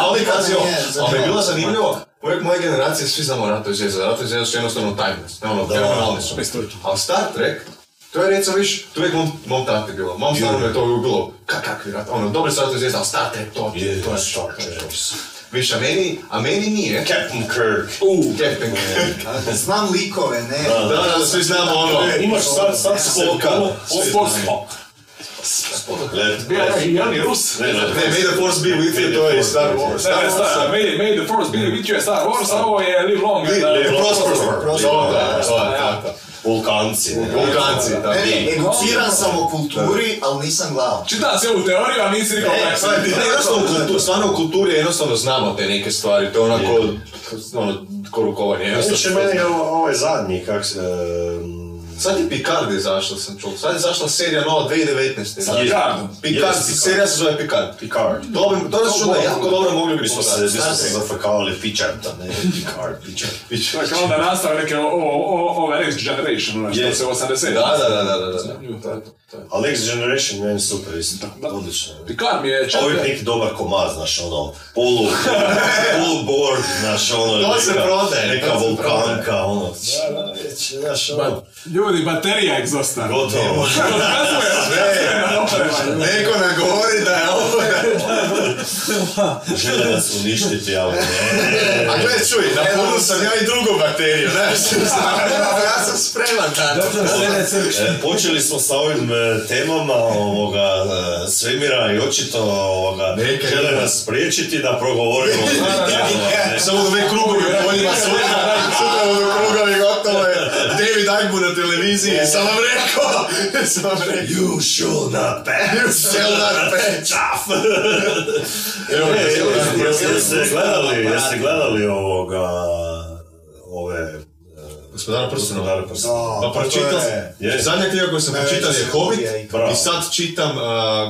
A onda kad si To ali je bilo zanimljivo. uvijek moje generacije svi znamo Ratove zvijezda, Ratove zvijezda su jednostavno timeless, ne ono, fenomenalni su. Ali Star Trek, to je recimo, viš, to je uvijek mom, mom tati bilo, mom stanu je to uvijek bilo, kak, kakvi rat, ono, dobre su Ratove zvijezda, ali Star Trek, to, ti je, to je Star Trek. Viš, a meni, a meni nije. Captain Kirk. Uh, Captain Kirk. Znam likove, ne. Da, da, svi znamo ono. Imaš sad, sad Spoka. Spok, spok. Let- Bio je Rus. Ne, ne, Ne, May the Force be with you, to je Star Wars. Star ne, Wars, Star, May, may the Force be with you je Star Wars, a ovo je Live Long. and, Live uh, Prosper. Prosper. Da, da, da. Vulkanci. ne. Vulkanci, da. Ne, ne, educiran sam o kulturi, ali nisam gledao. Čitam se ovu teoriju, a nisi E, sad, praktično. ne, jednostavno, u kultu- stvarno u kulturi jednostavno znamo te neke stvari, to je onako, ono, ko rukovanje. Više meni je ovaj zadnji, kak se... Sad je Picard izašla, sam čuo. Sad je izašla serija nova 2019. Sa Picardom. Picard, Yes, Picard. serija se zove Picard. Picard. To bi, to je što da jako dobro mogli bi pogledati. mi smo se zafrkavali Picharda, ne Picard, Picard. Dakle, onda nastave neke o, o, ove Next Generation, ono što Je. se 80. Da, da, da, da, da, da. To je to, to je. A Next Generation meni super isto, odlično. Picard mi je A uvijek četiri. neki dobar komad, znaš, ono, polu, polu board, znaš, ono, To se neka- prodaje, neka vulkanka, ono, već, znaš, ono, Ljudi, baterija egzosta. gotovo. Neko nam govori da je ovo... Žele nas uništiti, ali ne. A gle, čuj, na putu sam ja i drugu bakteriju, znaš. Ja sam spreman to. E, počeli smo sa ovim e, temama ovoga e, svemira i očito ovoga, žele nas spriječiti da progovorimo o tim temama, ne. Samo krugovi u poljima, sutra, sutra budu krugovi, gotovo je. David Agbu na televiziji, sam vam rekao. Sam vam rekao. You should not pass. Shall not pass. Evo, E, jeste, gledali, jeste gledali ovoga, ove... e, Gospodara prstena. Gospodara prstena. Pa pročitam, to je- Je. zadnja knjiga koju sam pročitao je Hobbit i sad čitam uh,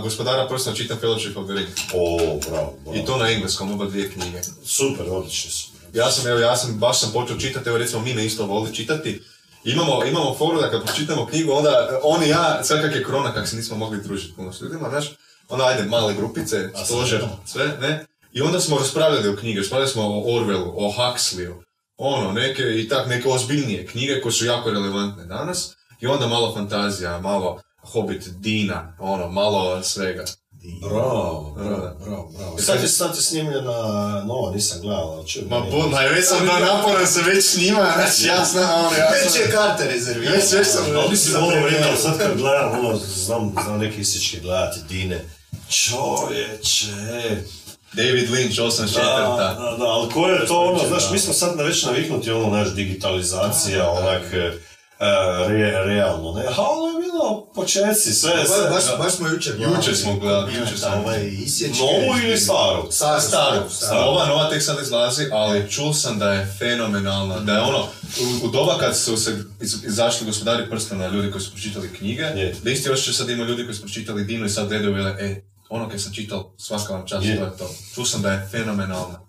Gospodara prstena, čitam Fellowship of the Ring. O, bravo, bravo. I to na engleskom, oba dvije knjige. Super, odlični su. Ja sam, evo, ja sam, baš sam počeo čitati, evo recimo mi ne isto voli čitati. Imamo, imamo foru da kad pročitamo knjigu, onda on i ja, sad kak je korona, kak se nismo mogli družiti puno s ljudima, znaš, onda ajde male grupice, stožer, sve, ne? I onda smo raspravljali o knjige, raspravljali smo o Orwellu, o Huxleyu, ono, neke i tak, neke ozbiljnije knjige koje su jako relevantne danas. I onda malo fantazija, malo Hobbit, Dina, ono, malo svega. Bravo, bravo, bravo, bravo. Sad je, sad je snimljena nova, nisam gledala, ali čuj. Ma, bu, ma već sam da naporan se već snima, znači ja znam, ono, ja Već sam... je karte rezervirana. Već, već sam... Ali mislim, ono vrijeme, ali sad kad gledam, ono, znam, znam neke isičke gledati Dine. Čovječe. David Lynch, 84. Da, da, da, ali ko je to ono, znaš, mi smo sad već naviknuti ono, naš digitalizacija, onak, e, re, realno, ne? A ono je bilo početci, sve, Ba- sve. Baš, baš smo jučer gledali. Jučer smo gledali, jučer smo. Ovaj, isječke. Novu ili staru? Staru, Staru, staru. nova, nova tek sad izlazi, ali čuo sam da je fenomenalna, da je ono, u, u doba kad su se iz, izašli gospodari prstena, ljudi koji su pročitali knjige, Je. da isti osjećaj sad ima ljudi koji su pročitali Dinu i sad gledaju i e, ono kad sam čitao, svaka vam čast, Je. to je to. Čuo sam da je fenomenalna.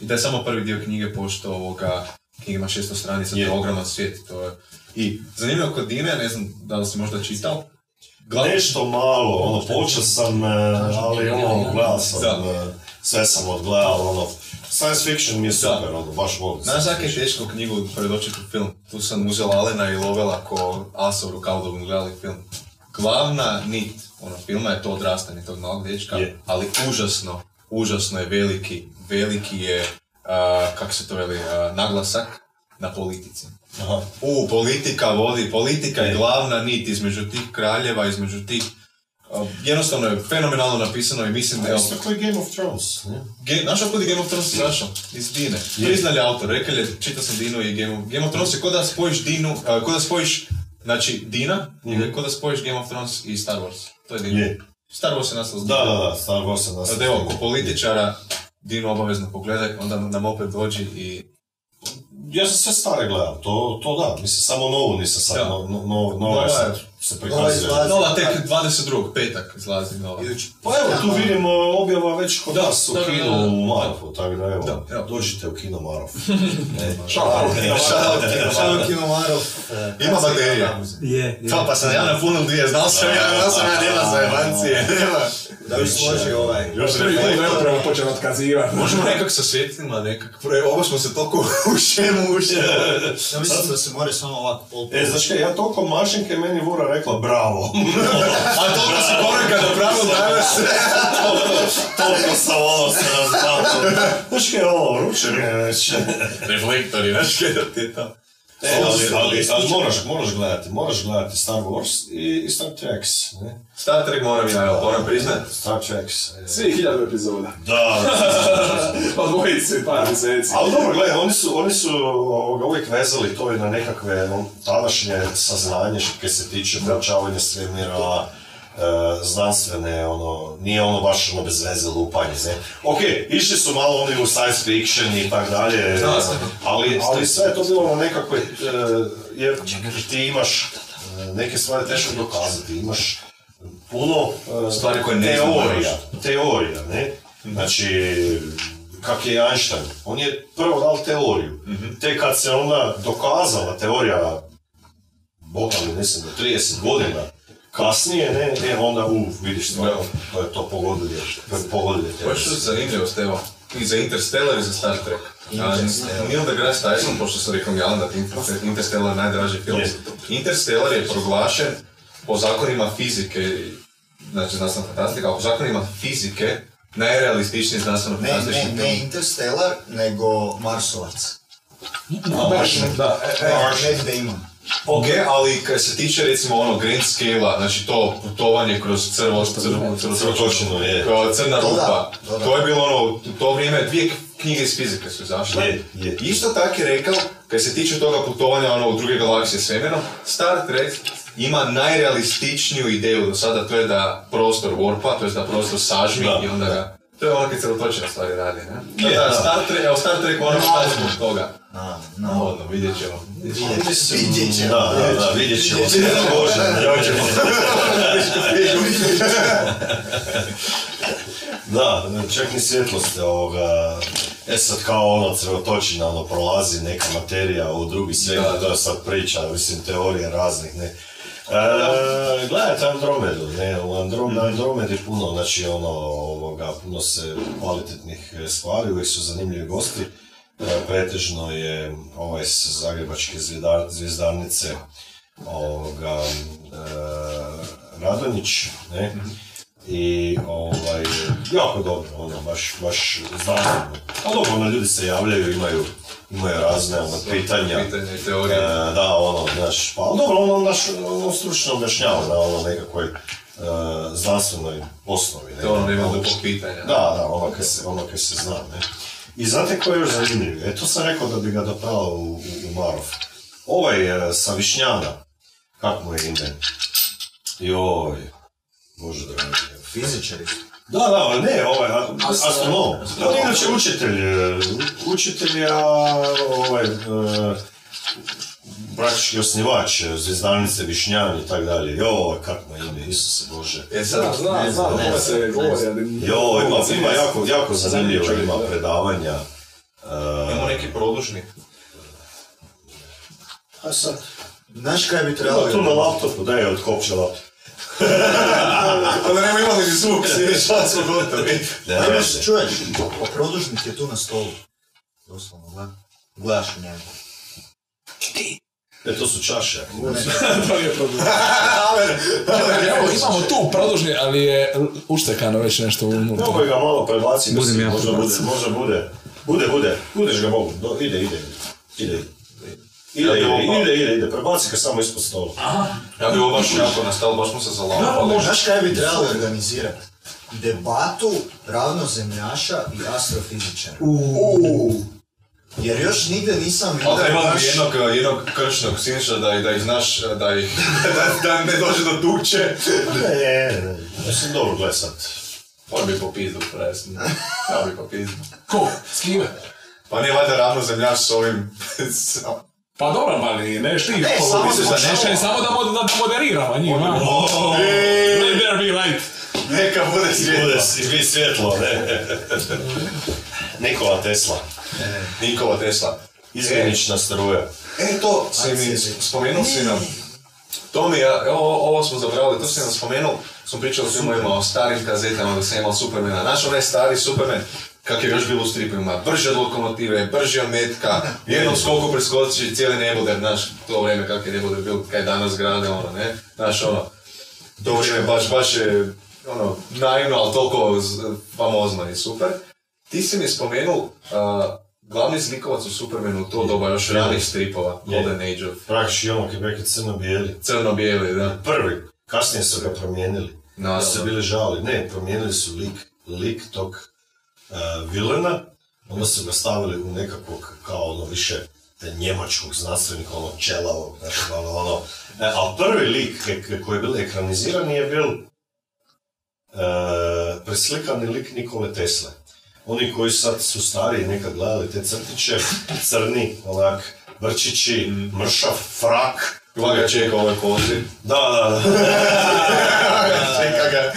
I da je samo prvi dio knjige, pošto ovoga, knjiga ima 600 stranica, to Je. ogroman svijet, to je... I zanimljivo kod Dine, ne znam da li si možda čitao, Glavno- Nešto malo, ono, počeo sam, e, ali ono, gledao sam, Da. e, sve sam odgledao, ono, science fiction mi je super, ono, baš volim. Znaš zak je teško knjigu predočiti u film? Tu sam uzela Alena i Lovela ko asa u rukavu da bi gledali film. Glavna nit ono, filma je to odrastanje tog malog dječka, Je. ali užasno, užasno je veliki, veliki je, a, kako se to veli, a, naglasak na politici. Aha. U, politika vodi, politika je Je. glavna nit između tih kraljeva, između tih jednostavno je fenomenalno napisano i mislim da je... Isto koji Game of Thrones, ne? Ge- Znaš kako je Game of Thrones izašao? Iz Dine. Priznali autor, rekao je, čitao sam Dinu i Game of, Game of Thrones je ko da spojiš Dinu, uh, ko da spojiš, znači Dina, ili ko da spojiš Game of Thrones i Star Wars. To je Dina. Je. Star Wars je nastao Da, da, da, Star Wars sam nas. Da evo, ko političara, Dinu obavezno pogledaj, onda nam opet dođi i... Ja sam sve stare gledao, to, to da, mislim, samo novu nisam sad, no, no, no, nova je je sad se prikazuje. izlazi. Nova tek 22. petak izlazi nova. Pa evo, tu vidimo objava već kod nas u da, da, kinu da. u Marofu, tako da evo, Da, evo. dođite u kino Marof. Šao, Šao Kinomarov. Ima baterija. Je, je. Pa, pa sam ja napunil dvije, znao sam ja, znao sam ja, nema zajebancije, nema. Da bi složio ovaj. Još Prvi put reflektor. upravo počeo otkazivati. Možemo nekak sa svjetlima, nekak, ovo smo se toliko u šemu ušli. Ja mislim da se more samo ovako pol E, znaš kaj, ja toliko mašinke, meni Vura rekla bravo. A toliko si koraka napravil danas. toliko sam ono se razbavio. Znaš kaj, ovo, vruće mi je već. Reflektori, znaš kaj da ti je to. E, ali, ali, ali moraš, moraš gledati, moraš gledati Star Wars i, i Star Treks, ne? Star Trek moram ja, evo, moram priznat. Star Treks. e. Svi hiljadu epizoda. Da, Pa dvojice, par mjeseci. Ali dobro, gledaj, oni su, oni su ovoga, uvijek vezali to i na nekakve on, tadašnje saznanje što se tiče proučavanja svemira, znanstvene, ono, nije ono baš ono bez veze lupanje, ne. Ok, išli su malo oni u science fiction i tak dalje, Da, da. ali, ali sve je to bilo na nekakve, e, jer ti imaš e, neke stvari teško dokazati, imaš puno e, Stvari koje ne teorija, teorija, ne? Znači, kak je Einstein, on je prvo dal teoriju. Te kad se onda dokazala teorija, boga mi mislim da 30 godina kasnije, ne, e, onda u, vidiš stvarno, to je to pogodilje, pogodilje te. Baš što je zanimljivost, evo, i za Interstellar i za Star Trek. Neil deGrasse Tyson, pošto sam rekao Milan da Interstellar je najdraži film. Interstellar je proglašen po zakonima fizike, znači znanstvena fantastika, a po zakonima fizike najrealističniji znanstveno Ne, fantastični ne, film. ne Interstellar, nego Marsovac. Baš, da. E, Matt Damon. Ok, ali kad se tiče recimo ono grand scale znači to putovanje kroz crvo, crvo, Crvotočinu, je. kao crna rupa, to je bilo ono, u to vrijeme dvije knjige iz fizike su izašle. Je, je. Isto tako je rekao, kad se tiče toga putovanja ono, u druge galaksije s vremenom, Star Trek ima najrealističniju ideju do sada, to je da prostor warpa, to je da prostor sažmi Da. i onda ga... To je ono kad crvotočina stvari radi, ne? Je, da, da. Star Trek, evo Star Trek ono šta je zbog toga. Na, na. Navodno, vidjet ćemo. Vidjet ćemo. Da, da, da, vidjet ćemo se. Bože, dođemo. Da, čak ni svjetlost ovoga, e sad kao ono crvotočina, ono prolazi neka materija u drugi svijet, to je sad priča, mislim, teorije raznih, ne. E, gledajte Andromedu, ne, u Androm, na Andromedi puno, znači ono, ovoga, puno se kvalitetnih e, stvari, uvijek su zanimljivi gosti, pretežno je ovaj s zagrebačke zvijezdarnice, ovoga, e, Radonjić, ne, i ovaj, jako dobro, ono, baš, baš znanstveno. Ali dobro, ono, ljudi se javljaju, imaju, imaju razne ono, pitanja. Pitanja i E, teorije. da, ono, znaš, pa dobro, ono, naš, ono stručno objašnjava na ono nekakvoj e, znanstvenoj osnovi. Ne, To ono nema Ono, pitanja. Da, da, ono kaj se, ono kaj se zna, ne. I znate ko je još zanimljiv? E, to sam rekao da bi ga dopao u, u, u Marov. Ovaj e, sa Višnjana, kak mu je ime? Joj, bože dragi. Fizičari. Da, da, ne, ovaj, astronom. On je inače učitelj, e, učitelj, a ovaj, e, praktički osnivač e, Zvjezdanice, Višnjan i tak dalje. Jo, kako mu je ime, Isuse Bože. E sad, znam, ne znam, ne se govori, znam. Jo, ima, ima jako, jako zanimljivo, ima predavanja. E, imamo neki produžni. a sad, Znaš kaj bi trebalo? ima tu na laptopu, daj od kopča laptop. Onda nema imali ni zvuk, svi šta smo gotovi. Ne, ne, čuješ, produžnik je tu na stolu. Doslovno. Gledaš u njemu. E, to su čaše. to nije problem. Evo, imamo tu produžni, ali je uštekano već nešto unutra. Mogu ga malo prebaciti, Budem mislim, ja možda bude, prebacim. možda bude. Bude, bude, budeš ga mogu, Do, ide, ide, ide. Ide, ide, ide, ide, ide, ide, prebaci ga samo ispod stola. Ja bi ovo baš jako nastalo, baš smo se zalavali. Znaš kaj bi trebali organizirati? Debatu ravnozemljaša i astrofizičara. Jer još nigdje nisam vidio Ali trebalo bi baš- jednog, jednog kršnog sinša da, ih- da ih znaš, da, ih, da, da ne dođe do tuče. Ne, ne, ne, mislim, dobro, gledaj sad. On bi popizdu, presno. Ja bi popizdu. Ko? S kime? Pa nije valjda ravno zemljaš s ovim... Pa dobro, pa neš ti. Ne, samo da neš, šova. samo da, mod- da moderiramo njih. ma. Let there be light. Neka bude Bude svjetlo. svi svjetlo, ne? Nikola Tesla. Nikola Tesla. Izmjenična struja. E, to si mi, spomenuo si nam. To mi je, ovo, ovo smo zabrali, to si nam spomenuo, smo pričali o filmovima, o starim kazetama, da sam imao Supermana. Znaš onaj stari Superman, kak je još bilo u stripovima, brže od lokomotive, brže od metka, jednom skoku preskoči cijeli neboder, znaš, to vrijeme kak je neboder bil, kaj danas grade, ono, ne, znaš, ono, to vrijeme baš, baš je, ono, naivno, ali toliko famozno i super. Ti si mi spomenuo, uh, glavni zlikovac u Supermanu u to doba još ranih stripova, Golden Age of Praktički ono kad crno-bijeli. crno-bijeli, da. Prvi, kasnije su ga promijenili. Naravno. Su se bili žali. Ne, promijenili su lik, lik tog uh, vilena, onda su ga stavili u nekakvog, kao ono više te njemačkog znanstvenika, ono čelavog, znači ono, ono. E, ali prvi lik koji je bil ekraniziran je bil e, preslikani lik Nikole Tesle. Oni koji sad su stariji nekad gledali te crtiće, crni, onak, brčići, mršav, frak, Vaga čeka ovoj kozi. da, da, da. Čeka ga.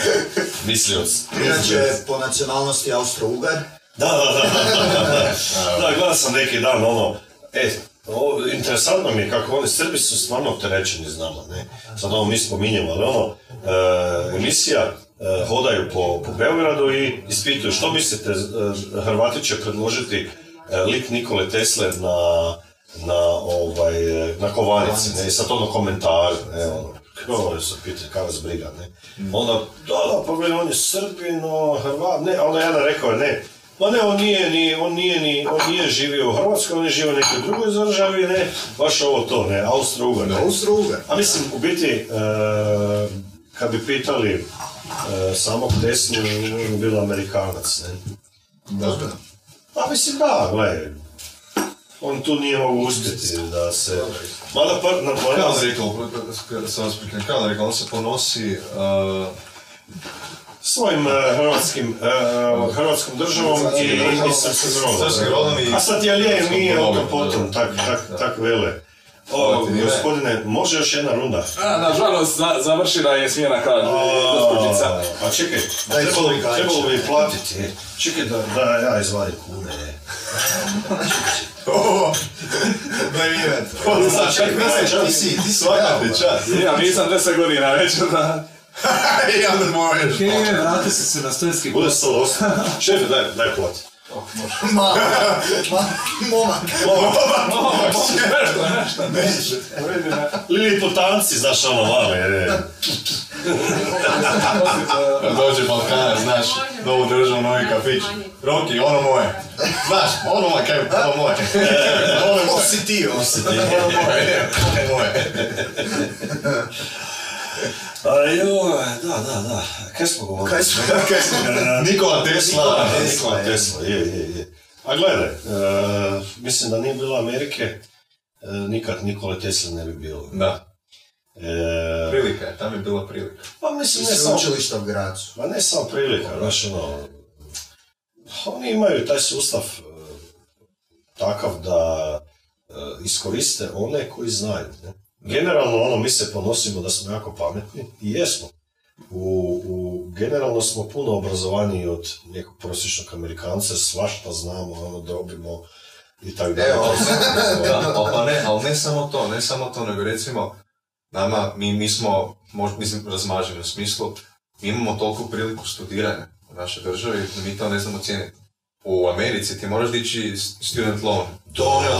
Mislioc. Inače, po nacionalnosti Austro-Ugar. Da, da, da, da, da, da. Da, gledao sam neki dan, ono, e, ovo, interesantno mi je kako oni Srbi su stvarno opterećeni s nama, ne. Sad ovo mi spominjemo, ali ono, e, emisija hodaju po, po Beogradu i ispituju što mislite, e, Hrvati će predložiti e, lik Nikole Tesle na, na, ovaj, e, na kovanici, ne, i sad ono komentar, ne, ono, kako se pitaju, kako vas briga, ne. Onda, da, da, pa veli, on je Srbin, no, Hrvat, ne, onda jedan rekao je, ne, ma ne, on nije ni, on nije ni, on nije živio u Hrvatskoj, on je živio u nekoj drugoj državi, ne, baš ovo to, ne, Austro-Ugar, ne. Austro-Ugar. A mislim, u biti, e, kad bi pitali e, samog Teslu, on je bilo Amerikanac, ne. Dobro. Pa mislim, da, gledaj, on tu nije mogu uspjeti da se... Mada par, na Kako on rekao, sam vas kako on rekao, on se ponosi, uh, svojim e, hrvatskim, e, hrvatskom državom i, i srpskim rodom. A sad je nije potom, tak, tak, tak vele. O, gospodine, može još jedna runda? A, nažalost, za, završila je smjena kaže gospođica. Pa čekaj, trebalo, trebalo bi platiti. Čekaj da, da ja izvadim kune. Navirat. Znači, Ti si, ti si čast. Ja nisam 10 godina već, da. I onda možeš. E, vrati se se na stojski Bude 108. Šefe, daj, daj plati. Ma, ma, momak. Nešto, nešto. Me. Liliputanci, znaš ono male. je. Dođe Balkana, znaš, novu državu, novi kafić. Roki, ono moje. Znaš, ono moje, kaj, ono moje. Ono moje. si ti, ovo si ti. Ono moje, ono moje. A da, da, da. Kaj smo govorili? Kaj smo, kaj smo? Nikola Tesla. Nikola Nikola Tesla, je. Tesla, je, je, je. A gledaj, e, mislim da nije bilo Amerike, e, nikad Nikole Tesla ne bi bilo. Da, E, prilika je, tam je bila prilika. pa mislim, ne samo, Sveučilišta u Gracu. pa ne samo prilika, znaš, ono, oni imaju taj sustav e, takav da iskoriste one koji znaju. Ne? Generalno, ono, mi se ponosimo da smo jako pametni i jesmo. U, u, generalno smo puno obrazovaniji od nekog prosječnog Amerikanca, svašta znamo, ono, dobimo i tako dalje. Evo. Da, pa ne, ali ne samo to, ne samo to, nego recimo, nama, mi, mi smo, možda, mislim, razmaženi u smislu, mi imamo toliko priliku studiranja u našoj državi, mi to ne znamo cijeniti. U Americi ti moraš dići student loan. To Da, da,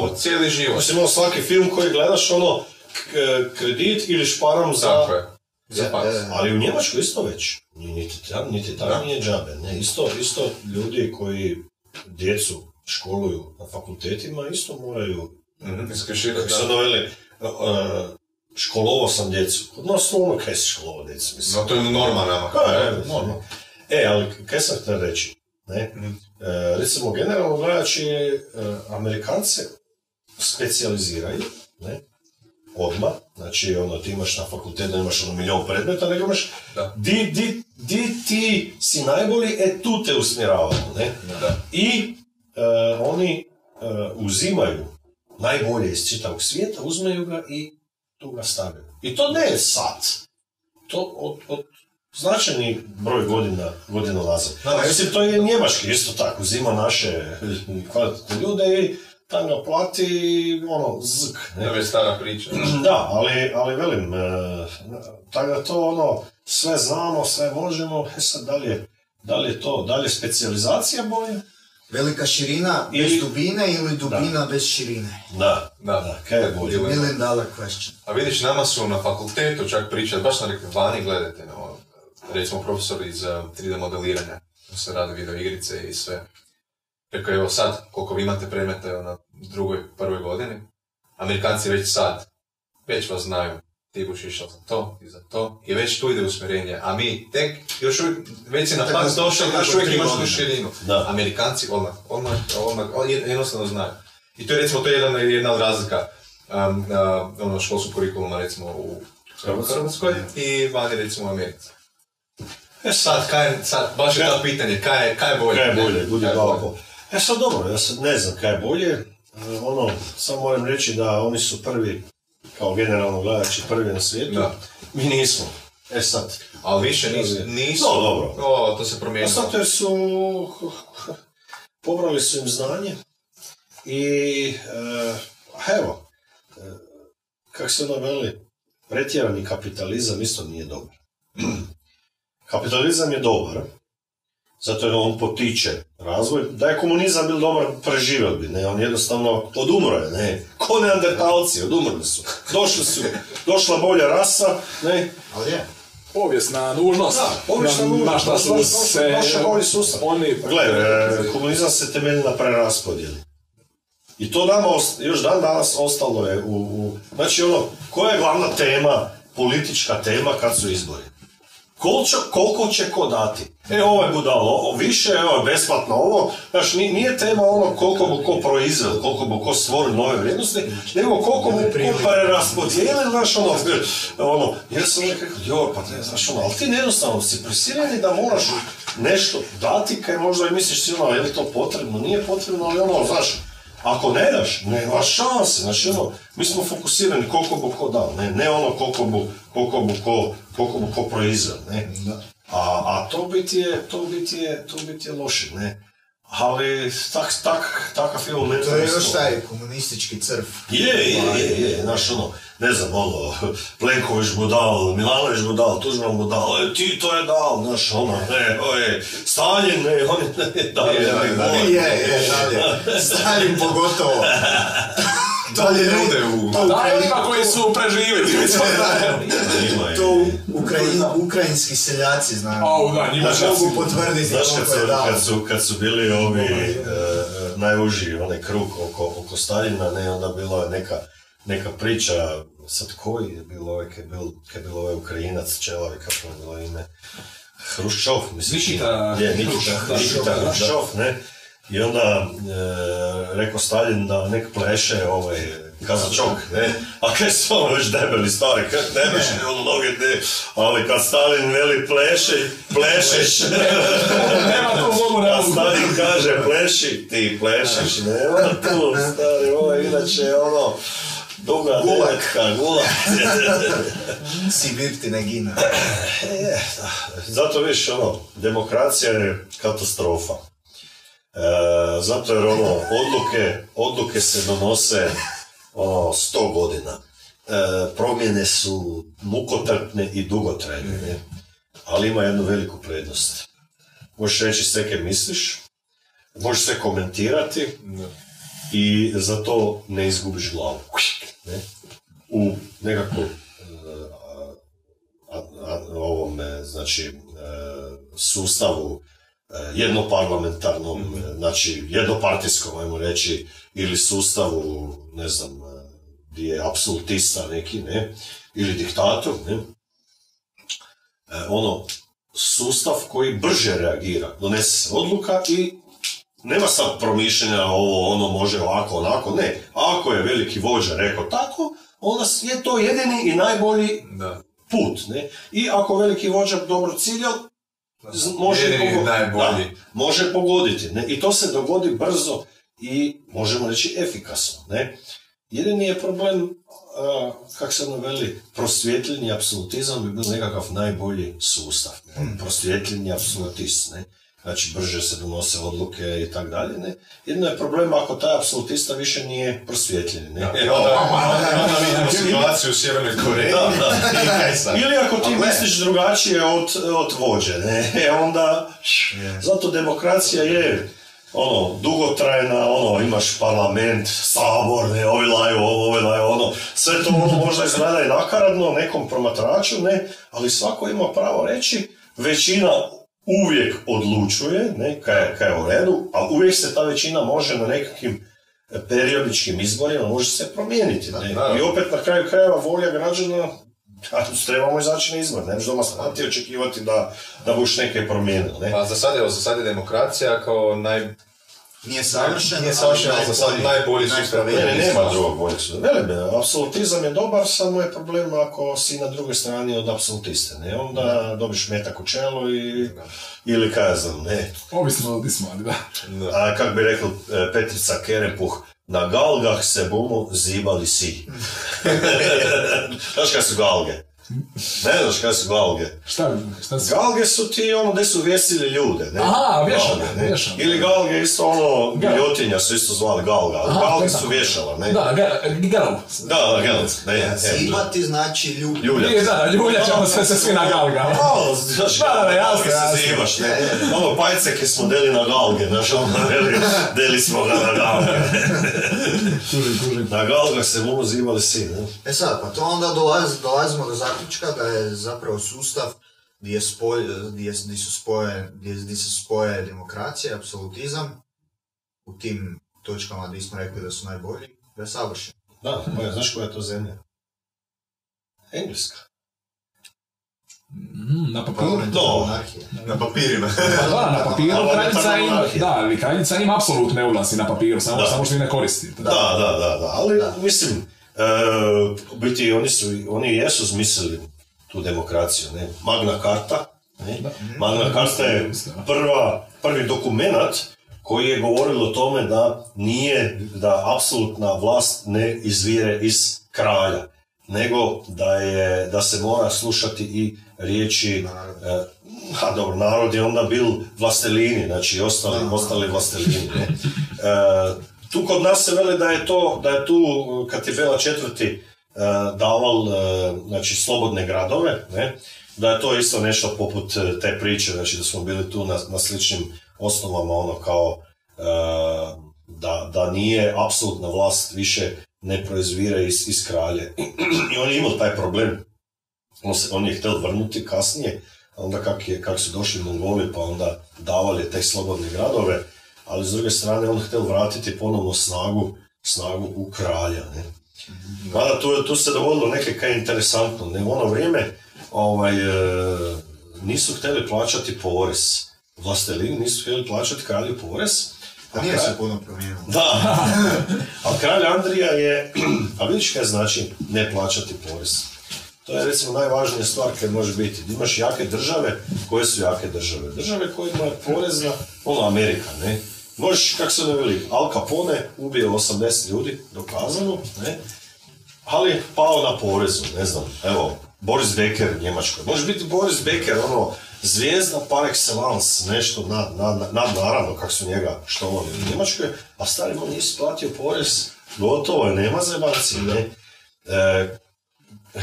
da, da. cijeli život. Mislim, ono, svaki film koji gledaš, ono, k- kredit ili šparam za... Tako je. Za Je, faks. je. Ali u Njemačkoj isto već. Niti tam, niti Da. tam nije džabe. Ne, isto, isto ljudi koji djecu školuju na fakultetima isto moraju, Mhm, kako su da. doveli, školovao sam djecu. Kod nas ono kaj si školovao djecu, mislim. No, to je norma nama. Pa, je, normalno. E, ali kaj sam htio reći? Ne? E, recimo, generalno gledajući, e, Amerikance specijaliziraju, ne? Odmah, znači ono, ti imaš na fakultetu, imaš ono milion predmeta, nego imaš Da. di, di, di ti si najbolji, e tu te usmjeravamo, ne? Da. I e, oni e, uzimaju najbolje iz čitavog svijeta, uzmeju ga i tu ga stavljaju. I to ne je sad. To od, od značajni broj godina, godina nazad. Mislim, to je njemački isto tako, uzima naše kvalitetne ljude i tam ga plati, ono, zk. Ne? To je stara priča. Da, ali, ali velim, e, tako da to ono, sve znamo, sve možemo, e sad da li je, da li je to, da li je specijalizacija bolje? Velika širina bez Ili- dubine ili dubina bez širine? Da, Da. da, kaj je bolje? Million dollar question. A vidiš, nama su na fakultetu čak pričali, baš sam rekli, vani gledajte, no, recimo profesor iz uh, 3D modeliranja, da se radi video igrice i sve. Rekao, evo sad, koliko vi imate predmeta na drugoj, prvoj godini, Amerikanci već sad, već vas znaju, ti buš išao za to i za to, i već tu ide usmjerenje, a mi tek, još uvijek, već si na nakon- došao, još uvijek imaš tu širinu. Da. Amerikanci odmah, odmah, odmah, jednostavno znaju. I to je recimo, to je jedna, jedna od razlika um, uh, ono školskog kurikuluma recimo u Hrvatskoj i vani recimo u Americi. E Sad, kaj sad, baš je to pitanje, kaj je, kaj je bolje? Kaj je bolje, budi. E sad dobro, ja sad ne znam kaj je bolje. E, Ono, samo moram reći da oni su prvi, kao generalno gledajući, prvi na svijetu. Da. Mi nismo. E sad, Ali više nisu, nisu. No, dobro. O, to se promijenilo. zato jer su, pobrali su im znanje i, e, evo, e, kak se ono veli, pretjerani kapitalizam isto nije dobar. Kapitalizam je dobar, zato jer on potiče razvoj. Da je komunizam bil dobar, preživjeli bi, ne, on jednostavno odumro je, ne, ko neandertalci, odumrli su. Došli su, došla bolja rasa, ne, Ali je. Povijesna nužnost. Da, povijesna Na- nužnost. Na šta su se... sustav. Oni... Gle, e, komunizam se temelji na preraspodjeli. I to nama još dan danas ostalo je u, u... Znači ono, koja je glavna tema, politička tema kad su izbori? Koliko će, koliko će ko dati? E, ovo je budalo, ovo više, evo je besplatno ovo. Znaš, ni- nije tema ono koliko bu ko proizveo, koliko bu ko stvorio nove vrijednosti, nego koliko bu ko preraspodijelio, znaš, ono, ono, jer sam uvijek rekao, joj, pa ne, znaš, ono, ali ti jednostavno si prisiljeni da moraš nešto dati, kaj možda i misliš si, ono, je li to potrebno, nije potrebno, ali ono, znaš, ako ne daš, nemaš šanse, znači ono, mi smo fokusirani koliko bu ko dao, ne, ne ono koliko bu, koliko bu ko, koliko bu ko proizveo, ne. A, a to biti je, to biti je, to biti je loše, ne. Ali tak, tak, takav je moment. To je još taj komunistički crv. Je, je, je, je, znaš ono, ne znam, ono, Plenković mu dal, Milanović mu dal, Tuđman mu dal, e, Tito je dal, znaš, ono, ne, oje, Stalin, ne, on je, ne, da, Je, Je, je, dalje. Stalin pogotovo. Dalje ljude u- to Da, Ukrajin- onima koji su preživjeli. To Ukrajin, ukrajinski seljaci znaju. Au, da, njima kad Mogu su- potvrditi Znaš kad su, kad su, kad su bili ovi e, najuži, onaj krug oko, oko Staljina, ne, onda bilo je neka, neka priča, sad koji je bilo ovaj, kad je bil, kad je bilo ovaj Ukrajinac, čelavi, kako je bilo ime, Hruščov, mislim. Nikita je, Nikita, da, da. Hruščov, ne, i onda e, rekao Stalin da nek pleše ovaj kazačok, ne, a kaj su ono već debeli stari, kaj ne možeš ni ono noge, ne, ali kad Stalin veli pleše, plešeš. Nema tu A ne Stalin kaže pleši, ti plešeš, nema tu, stari, ovo je inače ono, duga Gulag. devetka, gulag. Sibir ti ne gine. Da. Zato viš, ono, demokracija je katastrofa. E, zato jer ono, odluke, odluke se donose ono, sto godina. E, promjene su mukotrpne i dugotrajne, ne? ali ima jednu veliku prednost. Možeš reći sve kaj misliš, možeš sve komentirati i za to ne izgubiš glavu. Ne? U nekakvom a, a, ovom, e, znači, e, sustavu e, jednoparlamentarnom, e, znači jednopartijskom, ajmo reći, ili sustavu, ne znam, e, gdje je apsolutista neki, ne, ili diktator, ne, E, ono, sustav koji brže reagira, donese se odluka i nema sad promišljanja ovo, ono može ovako, onako, ne. Ako je veliki vođa rekao tako, onda je to jedini i najbolji Da. put, ne? I ako veliki vođa dobro ciljao, može, Jedini pogo- najbolji. da, može pogoditi, ne? I to se dogodi brzo i možemo reći efikasno, ne? Jedini je problem, a, kak se ono veli, prosvjetljeni apsolutizam bi bio nekakav najbolji sustav. Ne? Prosvjetljeni apsolutist, ne? Znači, brže se donose odluke i tak dalje, ne? Jedino je problem ako taj apsolutista više nije prosvjetljen, ne? E, onda, vidimo situaciju u Sjevernoj Koreji. Ili ako ti misliš drugačije od, od vođe, ne? E onda, zato demokracija je ono, dugotrajna, ono, imaš parlament, sabor, ne, ovi laju ovo, ovi laju ono, sve to ono možda izgleda i nakaradno nekom promatraču, ne, ali svako ima pravo reći, većina uvijek odlučuje, ne, kaj, je- kaj je u redu, a uvijek se ta većina može na nekakvim periodičkim izborima može se promijeniti. Ne? I opet na kraju krajeva volja građana a, trebamo izaći na izbor, ne možeš doma i očekivati da, da buš neke promijenil. Ne? Pa za sad, evo, za sad je demokracija kao naj... Nije savršen, Nije savršen, ali za sad najbolji sustav. Ne, nema drugog boljeg suda. Velim, apsolutizam je dobar, samo je problem ako si na drugoj strani od apsolutiste. Ne? Onda dobiš metak u čelu i, ili kaj ja znam, ne. Ovisno od smo, ali da. A kak bi rekao e, Petrica Kerepuh, na galgah se bumu zibali si. Znaš kaj su galge? Ne znaš kaj su galge? Šta, šta su? Galge su ti ono gdje su vjesili ljude. Ne? Aha, vješala, Galge, ne? vješala. Ili galge isto ono, Gal. giljotinja su isto zvali galga, ali Aha, galge su vješala, ne? Da, ga- garov. Da, da, gel, ne, e, Zibati znači ljub. Ljuljat. Nije, da, da, ljulja ćemo sve se svi na galga. Malo, znaš, Da, da, da, jasno, galge se jasno. zimaš, ne? Ono, pajceke smo deli na galge, znaš, ono, deli, deli smo ga na galge. Na galgah se bumu zibali si, ne? E sad, pa to onda dolazi, dolazimo do zaključka da je zapravo sustav gdje, je spoj, gdje, gdje su spoje, gdje, gdje se spoje demokracija i apsolutizam u tim točkama gdje smo rekli da su najbolji, da je savršen. Da, koja, znaš koja je to zemlja? Engleska. Mm, na papiru. Monarhija. Na papirima. Pa da, na papiru kraljica ima, da, ali kraljica ima apsolutne ovlasti na papiru, samo, Da. samo što ne koristite. Da, da, da, da, ali Da. mislim, u biti oni su, oni jesu smislili tu demokraciju, ne? Magna Carta, ne? Magna Carta je prva, prvi dokumentat koji je govorilo o tome da nije, da apsolutna vlast ne izvire iz kralja, nego da je, da se mora slušati i riječi, e, a dobro, narod je onda bil vlastelini, znači ostali, ostali vlastelini, ne? Tu kod nas se veli da je to, da je tu, kad je Bela četvrti e, daval, e, znači, slobodne gradove, ne? da je to isto nešto poput e, te priče, znači da smo bili tu na, na sličnim osnovama, ono kao da, da nije apsolutna vlast više ne proizvire iz, iz kralje. I on je imao taj problem. On, se, on je htio vrnuti kasnije, onda kak, je, kak su došli Mongoli pa onda davali te slobodne gradove, ali s druge strane on htio vratiti ponovno snagu, snagu u kralja. Ne? Mada tu, tu se dogodilo neke kaj interesantno. Ne? U ono vrijeme ovaj, e, nisu htjeli plaćati porez. Vlastelini nisu htjeli plaćati kralju porez. Pa nije se puno promijenilo. Da, a kralj Andrija je, a vidiš kaj znači ne plaćati porez. To je recimo najvažnija stvar kad može biti. Imaš jake države, koje su jake države? Države koje imaju porez na, ono Amerika, ne? Možeš, kako se ne veli, Al Capone ubio 80 ljudi, dokazano, ne? Ali pao na porezu, ne znam, evo, Boris Becker u Njemačkoj. Može biti Boris Becker, ono, zvijezda par excellence, nešto nad, nad, nad naravno, kako su njega štovali u Njemačkoj, a stari mu nisi platio porez, gotovo je, nema zebanci, ne? E,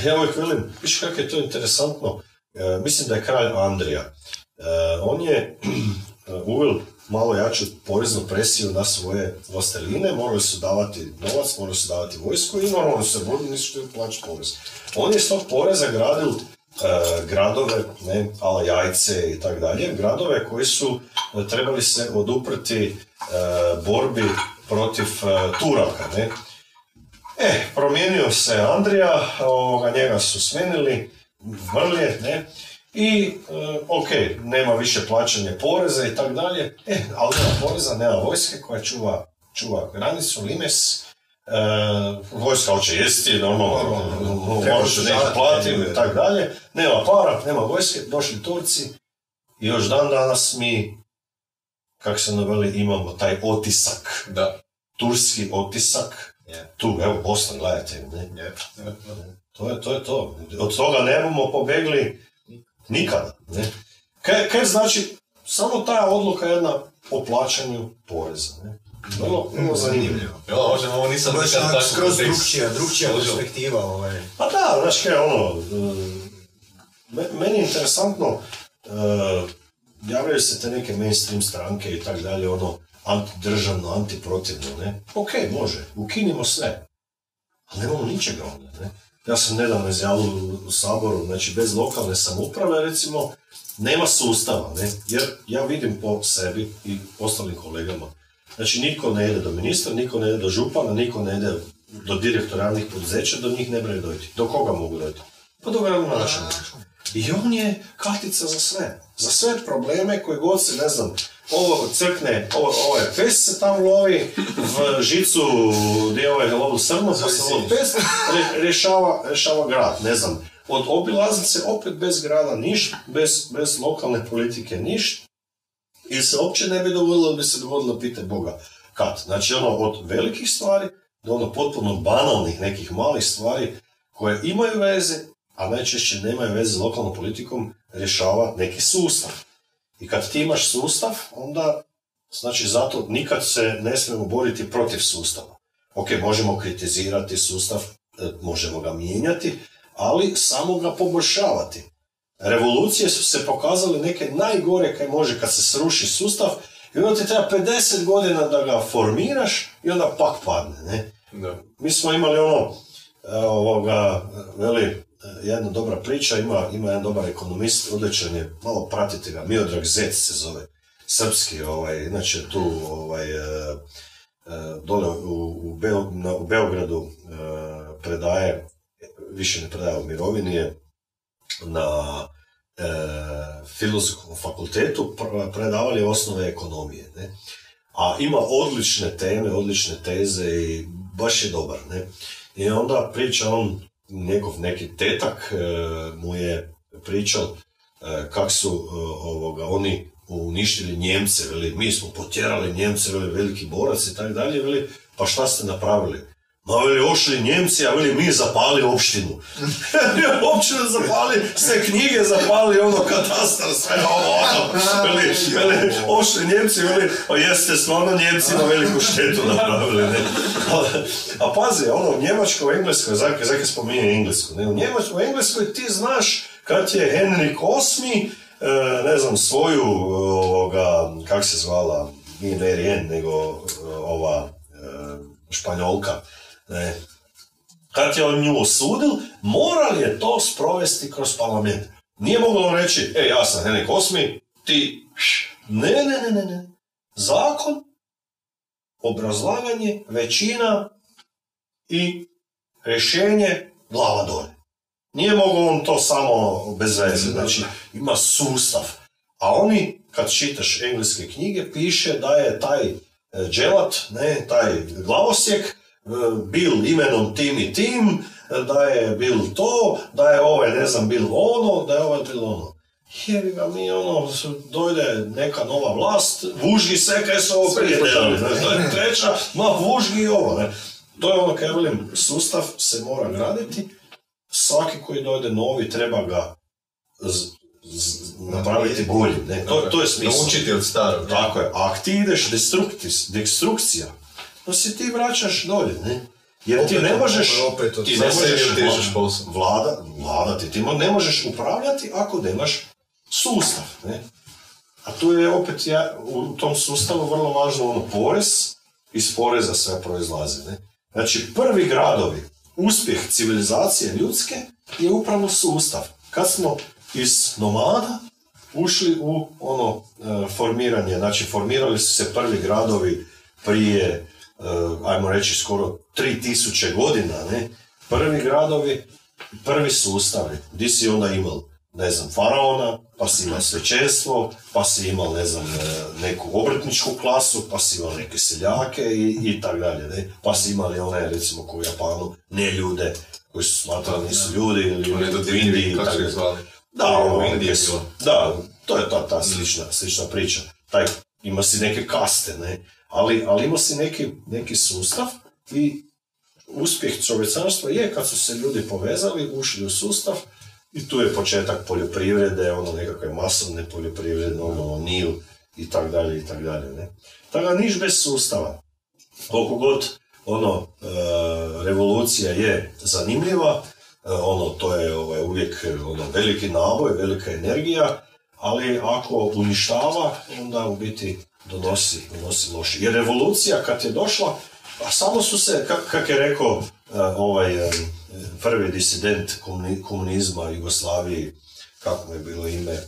ja uvijek velim, viš kako je to interesantno, e, mislim da je kralj Andrija. E, on je uveo malo jaču poreznu presiju na svoje vlasteline, morali su davati novac, morali su davati vojsku i normalno se borili, nisu htjeli plaćati porez. On je s tog poreza e, gradove, ne, ala jajce i tak dalje, gradove koji su e, trebali se oduprti e, borbi protiv e, Turaka, ne. E, promijenio se Andrija, ovoga, njega su smenili, vrlje, ne, i, e, ok, nema više plaćanja poreza i tak dalje, e, ali nema poreza, nema vojske koja čuva, čuva granicu, limes, e, vojska hoće jesti, normalno, Treba moraš održavati neki platiti i tak dalje, nema para, nema vojske, došli Turci i još dan danas mi, kako se naveli, imamo taj otisak Da. turski otisak Je. Tu, evo, Bosna, gledajte, ne? To je to. Je to. Od toga ne bomo pobegli nikada. Ne? Kaj, kaj znači, samo ta odluka jedna o plaćanju poreza. Ne? Vrlo, vrlo zanimljivo. Ja, možda ovo nisam Baš nikad tako skroz kontekst drugčija, drugčija perspektiva. Ovaj. Pa da, znaš kaj, ono, e, me- meni je interesantno, e, javljaju se te neke mainstream stranke i tak dalje, ono, antidržavno, antiprotivno, ne? Ok, može, ukinimo sve. Ali nemamo ničega onda, ne? Ja sam nedavno izjavio u- Saboru, znači bez lokalne samouprave, recimo, nema sustava, ne? Jer ja vidim po sebi i ostalim kolegama, znači niko ne ide do ministra, niko ne ide do župana, niko ne ide do direktora javnih poduzeća, do njih ne moraju dojти. Do koga mogu dojti? Pa do gradonačelnika. I on je kartica za sve. Za sve probleme koje god se, ne znam, ovo crkne, ovo, ovo je pes se tamo lovi, v žicu gdje je ovaj lovil srno, pa se lovi pes, re- rješava, rješava grad, ne znam. Od obilaznice opet bez grada niš, bez, bez lokalne politike niš, i se uopće ne bi dogodilo bi se dogodilo pite Boga kad. Znači ono od velikih stvari do ono potpuno banalnih nekih malih stvari koje imaju veze, a najčešće nemaju veze s lokalnom politikom, rješava neki sustav. I kad ti imaš sustav, onda, znači zato nikad se ne smijemo boriti protiv sustava. Ok, možemo kritizirati sustav, e, možemo ga mijenjati, ali samo ga poboljšavati. Revolucije su se pokazale neke najgore kaj može kad se sruši sustav i onda ti treba 50 godina da ga formiraš i onda pak padne, ne? Da. Mi smo imali ono, e, ovoga, veli, jedna dobra priča, ima, ima jedan dobar ekonomist, odličan je, malo pratite ga, Miodrag Zec se zove, srpski, ovaj, inače tu, ovaj, e, e, dole u, u, Beo- u Beogradu e, predaje, više ne predaje u mirovini je, na e, filozofskom fakultetu pr- predavali osnove ekonomije, ne? a ima odlične teme, odlične teze i baš je dobar, ne. I onda priča on, njegov neki tetak e, mu je pričal e, kak su e, ovoga, oni uništili Njemce, veli, mi smo potjerali Njemce, veli, veliki borac i tako dalje, veli, pa šta ste napravili? Ma veli, ošli Njemci, a veli, mi zapali opštinu. opštinu zapali, sve knjige zapali, ono, katastar, sve ovo, ono. Veli, veli, ošli Njemci, veli, pa jeste stvarno Njemcima veliku štetu napravili, ne. A, pazi, ono, u Njemačkoj, u Engleskoj, zakaj, zakaj spominje Englesku, ne, u Njemačkoj, u Engleskoj ti znaš kad je Henrik VIII, e, ne znam, svoju, ovoga, kak se zvala, nije Mary nego e, ova e, Španjolka, ne, kad je on nju osudil, moral je to sprovesti kroz parlament. Nije moglo reći, e, ja sam Henrik VIII, ti, ne, ne, ne, ne, ne. Zakon, obrazlaganje, većina i rješenje glava dole. Nije mogao on to samo bez veze, znači ima sustav. A oni, kad čitaš engleske knjige, piše da je taj e, dželat, ne, taj glavosjek, bil imenom tim i tim, da je bil to, da je ovaj, ne znam, bil ono, da je ovaj bil ono. Jebi ga mi, ono, dojde neka nova vlast, vužgi se kaj su ovo prije delali, ne, to je treća, ma vužgi i ovo, ne. To je ono, kaj velim, sustav se mora graditi, svaki koji dojde novi treba ga z- z- napraviti boljim, ne, to, to je smisao. Naučiti od starog. Tako je, a ako ti ideš destruktis, destrukcija, to se ti vraćaš dolje, ne? Jer ti ne možeš, opet ti ne možeš posao. vlada, vladati, ti ne možeš upravljati ako nemaš sustav, ne? A tu je opet ja, u tom sustavu vrlo važno ono porez, iz poreza sve proizlazi, ne? Znači, prvi gradovi, uspjeh civilizacije ljudske je upravo sustav. Kad smo iz nomada ušli u ono e, formiranje, znači formirali su se prvi gradovi prije, ajmo reći, skoro 3000 godina, ne? Prvi gradovi, prvi sustavi, di si onda imao, ne znam, faraona, pa si imao svećenstvo, pa si imao, ne znam, e, neku obrtničku klasu, pa si imao neke seljake i, i tak dalje, ne? Pa si imali one, recimo, ko u Japanu, ne ljude, koji su smatrali nisu ljudi ili Oni u Indiji i kako tak su ih dalje. zvali. Da, ono, Indiji je jesu- bilo. da, to je ta, ta slična, slična priča. Taj, ima si neke kaste, ne? Ali, ali ima si neki, neki sustav i uspjeh čovječanstva je kad su se ljudi povezali, ušli u sustav i tu je početak poljoprivrede, ono nekakve masovne poljoprivrede, ono Nil i tak dalje i tak dalje. Ne? Tako niš bez sustava. Koliko god ono, e, revolucija je zanimljiva, e, ono, to je ovaj, uvijek ono, veliki naboj, velika energija, ali ako uništava, onda u biti donosi, donosi loše. Jer revolucija kad je došla, a samo su se, kak, kak je rekao e, ovaj prvi disident komuni- komunizma Jugoslaviji, kako mu je bilo ime, e,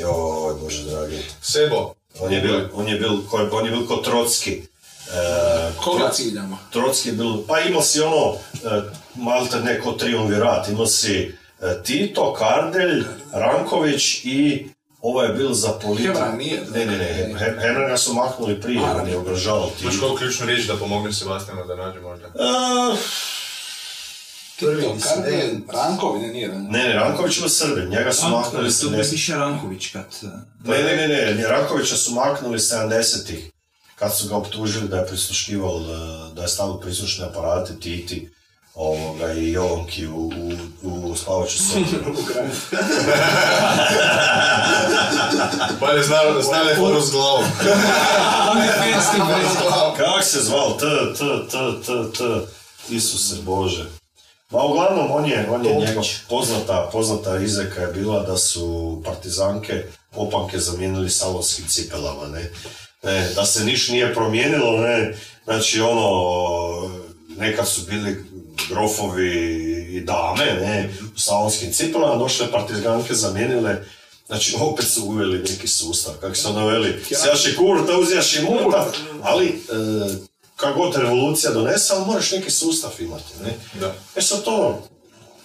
joj, bože dragi, Sebo. on je bil, on je bil, ko, on je bil kot Trotski. E, Koga ciljamo? Trotski je bil, pa imao si ono, e, malte neko triumvirat, imao si e, Tito, Kardelj, Ranković i ovo je bil za politiku. Nije. Ne, ne, ne, He- Hebranga su maknuli prije, on je ugrožavao Imaš Tito. koju ključnu riječ da pomogne Sebastijanu da nađe možda? E, Prvi Tito, Kardelj, disident. Rankovi, ne, nije. ne. ne, ne, Ranković je Srbin, njega su maknuli To bi 70 piše Ranković kad... eh, Ne, ne, ne, ne, ne, Rankovića su maknuli 70-ih, kad su ga optužili da je prisluškivao, e, da je stavio prislušne aparate Titi ovoga, i Jovanki u, u, u spavaću sobu. Bolje znali, znali foru s glavom. Kak se zvao? T, T, T, T, T, Isuse Bože. Ma uglavnom, on je, on je njegov poznata, poznata izreka je bila da su partizanke opanke zamijenili salonskim cipelama, ne. Ne, da se niš nije promijenilo, ne, znači ono, nekad su bili grofovi i dame, ne, u salonskim cipelama, došle partizanke zamijenile Znači, opet su uveli neki sustav, kako se ono veli, sjaši kurta, uzjaš i muta, ali e, kako god revolucija donese, ali moraš neki sustav imati, ne? Da. E sad to,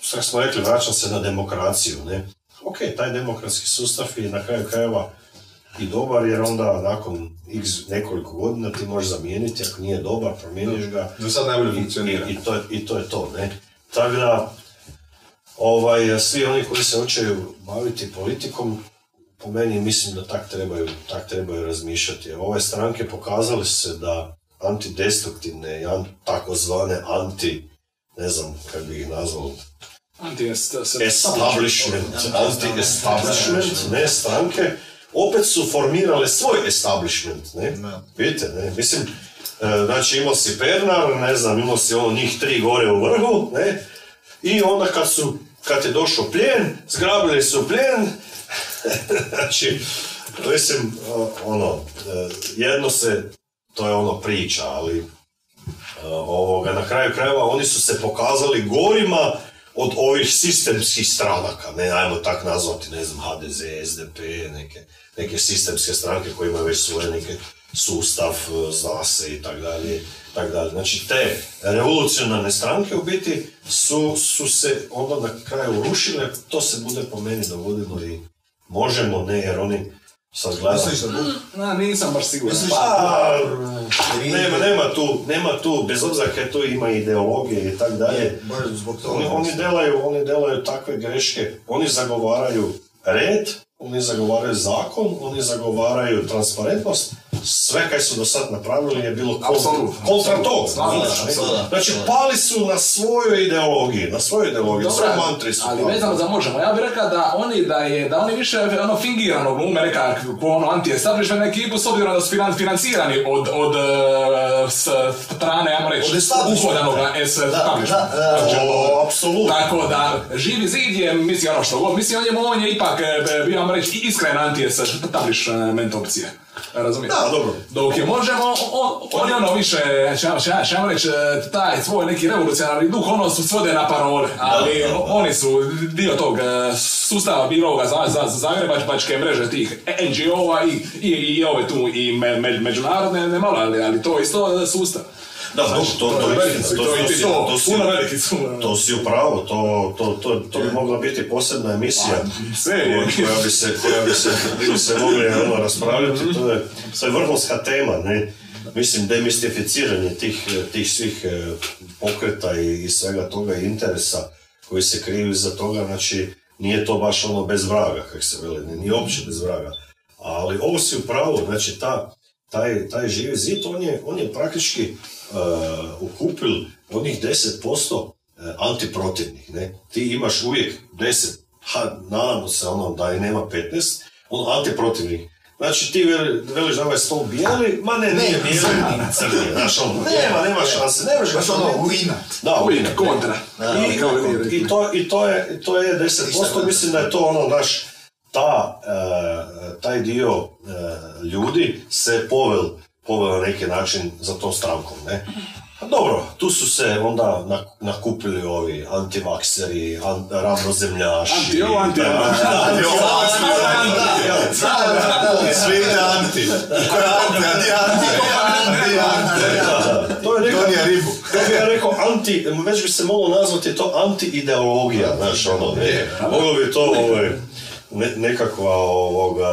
što smo rekli, vraćam se na demokraciju, ne? Ok, taj demokratski sustav je na kraju krajeva i dobar, jer onda nakon x nekoliko godina ti možeš zamijeniti, ako nije dobar, promijeniš ga, Za sad najbolje funkcionira. i, i, to, je- I to je to, ne? Tako da, ovaj, svi oni koji se hoćeju baviti politikom, po meni mislim da tak trebaju, tak trebaju razmišljati. Ove stranke pokazale su se da antidestruktivne i an, takozvane anti, ne znam kako bi ih nazvao, establishment, anti-establishment, ne stranke, opet su formirale svoj establishment, ne? Da. Vidite, ne? Mislim, e, znači imao si Pernar, ne znam, imao si ono njih tri gore u vrhu, ne? I onda kad su, kad je došao plijen, zgrabili su plijen, znači, mislim, ono, e, jedno se, to je ono priča, ali Uh, ovoga, na kraju krajeva oni su se pokazali gorima od ovih sistemskih stranaka, ne, ajmo tak nazvati, ne znam, HDZ, SDP, neke, neke sistemske stranke koje imaju već svoje neke sustav, uh, zna se i tak dalje, tak dalje. Znači, te revolucionarne stranke u biti su, su se onda na kraju rušile, to se bude po meni dogodilo i možemo, ne, jer oni sad gledam... Misliš da bu- Na, nisam baš siguran. Misliš Pa, nema, nema tu, nema tu, bez obzira kaj tu ima ideologije i tak dalje, Je, baš zbog toga. oni, oni, delaju, oni delaju takve greške, oni zagovaraju red, oni zagovaraju zakon, oni zagovaraju transparentnost, sve kaj su do sad napravili je bilo kontra, toga. Ne? apsolutno. Znači, pali su na svojoj ideologiji, na svojoj ideologiji, Dobro, svoje mantri su ali vezano za možemo, ja bih rekao da oni da je da oni više ono fingirano glume neka ono anti-establishment ekipu s obzirom da su finan- financirani od od e, strane, ajmo reći, uhodanoga establishmenta. da, da, Znači, O, apsolutno. Tako da, živi zid je, misli ono što god, misli on je, on je ipak, e, bio vam reći, iskren anti-establishment opcije. Razumijete? Da, dobro. Dok je možemo, on, on je ono više, ša, ša, reći, e, taj svoj neki revolucionarni duh, ono su svode na parole, ali oni su dio tog e, sustava bilo ovoga za, za, za Zagrebačke mreže tih NGO-a i, i, i ove tu i me, me- međunarodne, ne malo, ali, ali to je isto e, sustav. Da, dobro, to, to, to, to, to, to, si- u pravu, to, to, to, to bi mogla biti posebna emisija. je. koja, bi se, koja bi se, bi se mogli ono, raspravljati, to je, to je vrhunska tema, ne? Mislim, demistificiranje tih, tih svih e, pokreta i, i svega toga i interesa koji se kriju iza toga, znači, nije to baš ono bez vraga, kako se veli, nije uopće bez vraga. Ali ovo si u pravu, znači, ta, taj, taj živi zid, on je, on je praktički uh, ukupil od njih 10% e, antiprotivnih, ne? Ti imaš uvijek 10, ha, nadamo se ono da i nema 15, ono antiprotivnih. Znači ti veli- veliš da je ovaj stol bijeli, ma ne, nije bijeli, ni crni, znaš ono, nema, nema šanse, ne možeš ga Baš ono, promijeniti. u inat. Da, uvijek. kontra. I, i, to, i to je, to je 10%, mislim da je to ono, naš, ta, e, taj dio e, ljudi se povel, povel na neki način za tom strankom, ne? A dobro, tu su se onda na- nakupili ovi antivakseri, an, ravnozemljaši. Anti ovo, anti ono. Da, Sve ide anti. Ko je anti, anti, anti, anti, anti. To je neka, ribu. to bi ja rekao anti, već bi se moglo nazvati to anti-ideologija, znaš ono, ne, moglo bi to ovaj, ne, nekakva ovoga,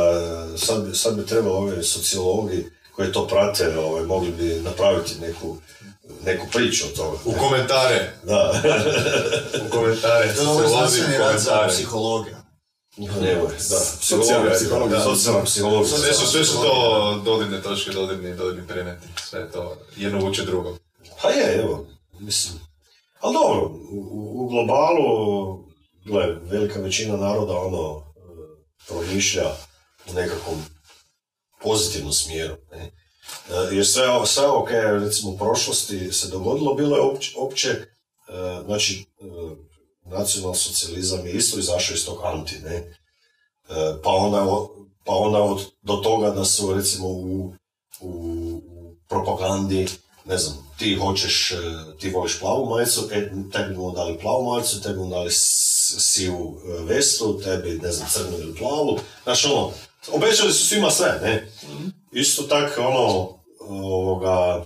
sad, bi- sad bi trebalo ove sociologi koji to prate, ovaj, mogli bi napraviti neku, neku priču od toga. U komentare. Da, U komentare. To je ovo znanstveni rad za komentare. psihologiju. nemoj, da, Socijalna psihologija. Socijalna psihologija. Sve su, sve su to dodirne točke, dodirni, dodirni predmeti. Sve je to jedno uče drugo. Pa je, evo, mislim. Ali dobro, u, u- globalu, gle, velika većina naroda ono, promišlja u nekakvom pozitivnom smjeru. Ne? E, Jer sve, ovo- sve je recimo u prošlosti se dogodilo, bilo je opće, opće e, znači, e, nacional socijalizam je isto izašao iz tog anti, ne? Pa onda, pa onda od, do toga da su recimo u, u, propagandi ne znam, ti hoćeš, ti voliš plavu majicu, e, tebi bomo dali plavu majicu, tebi bomo dali sivu e, vestu, tebi, ne znam, crnu ili plavu. Znaš, ono, obećali su svima sve, ne? Isto tak, ono, ovoga,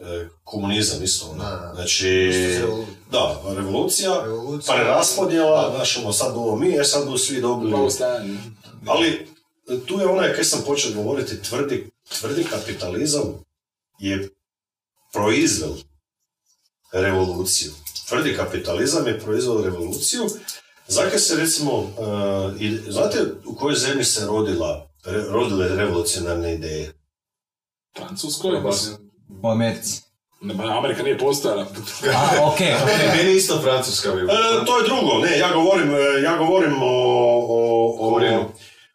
e, komunizam isto, ono. Znači, Isto revolucija. da, revolucija, Revolucija. preraspodjela, znaš, ono, sad budemo mi, e, sad svi dobili ali tu je onaj, kaj sam počeo govoriti, tvrdi, tvrdi kapitalizam je proizveo revoluciju. Tvrdi kapitalizam je proizveo revoluciju. Zakaj se recimo, uh, znate u kojoj zemlji se rodila, rodile revolucionarne ideje? Francuskoj, mislim. U Americi. Amerika nije postojala. A, okej, Meni, isto francuska bi E, to je drugo, ne, ja govorim, e, ja govorim o, o, o,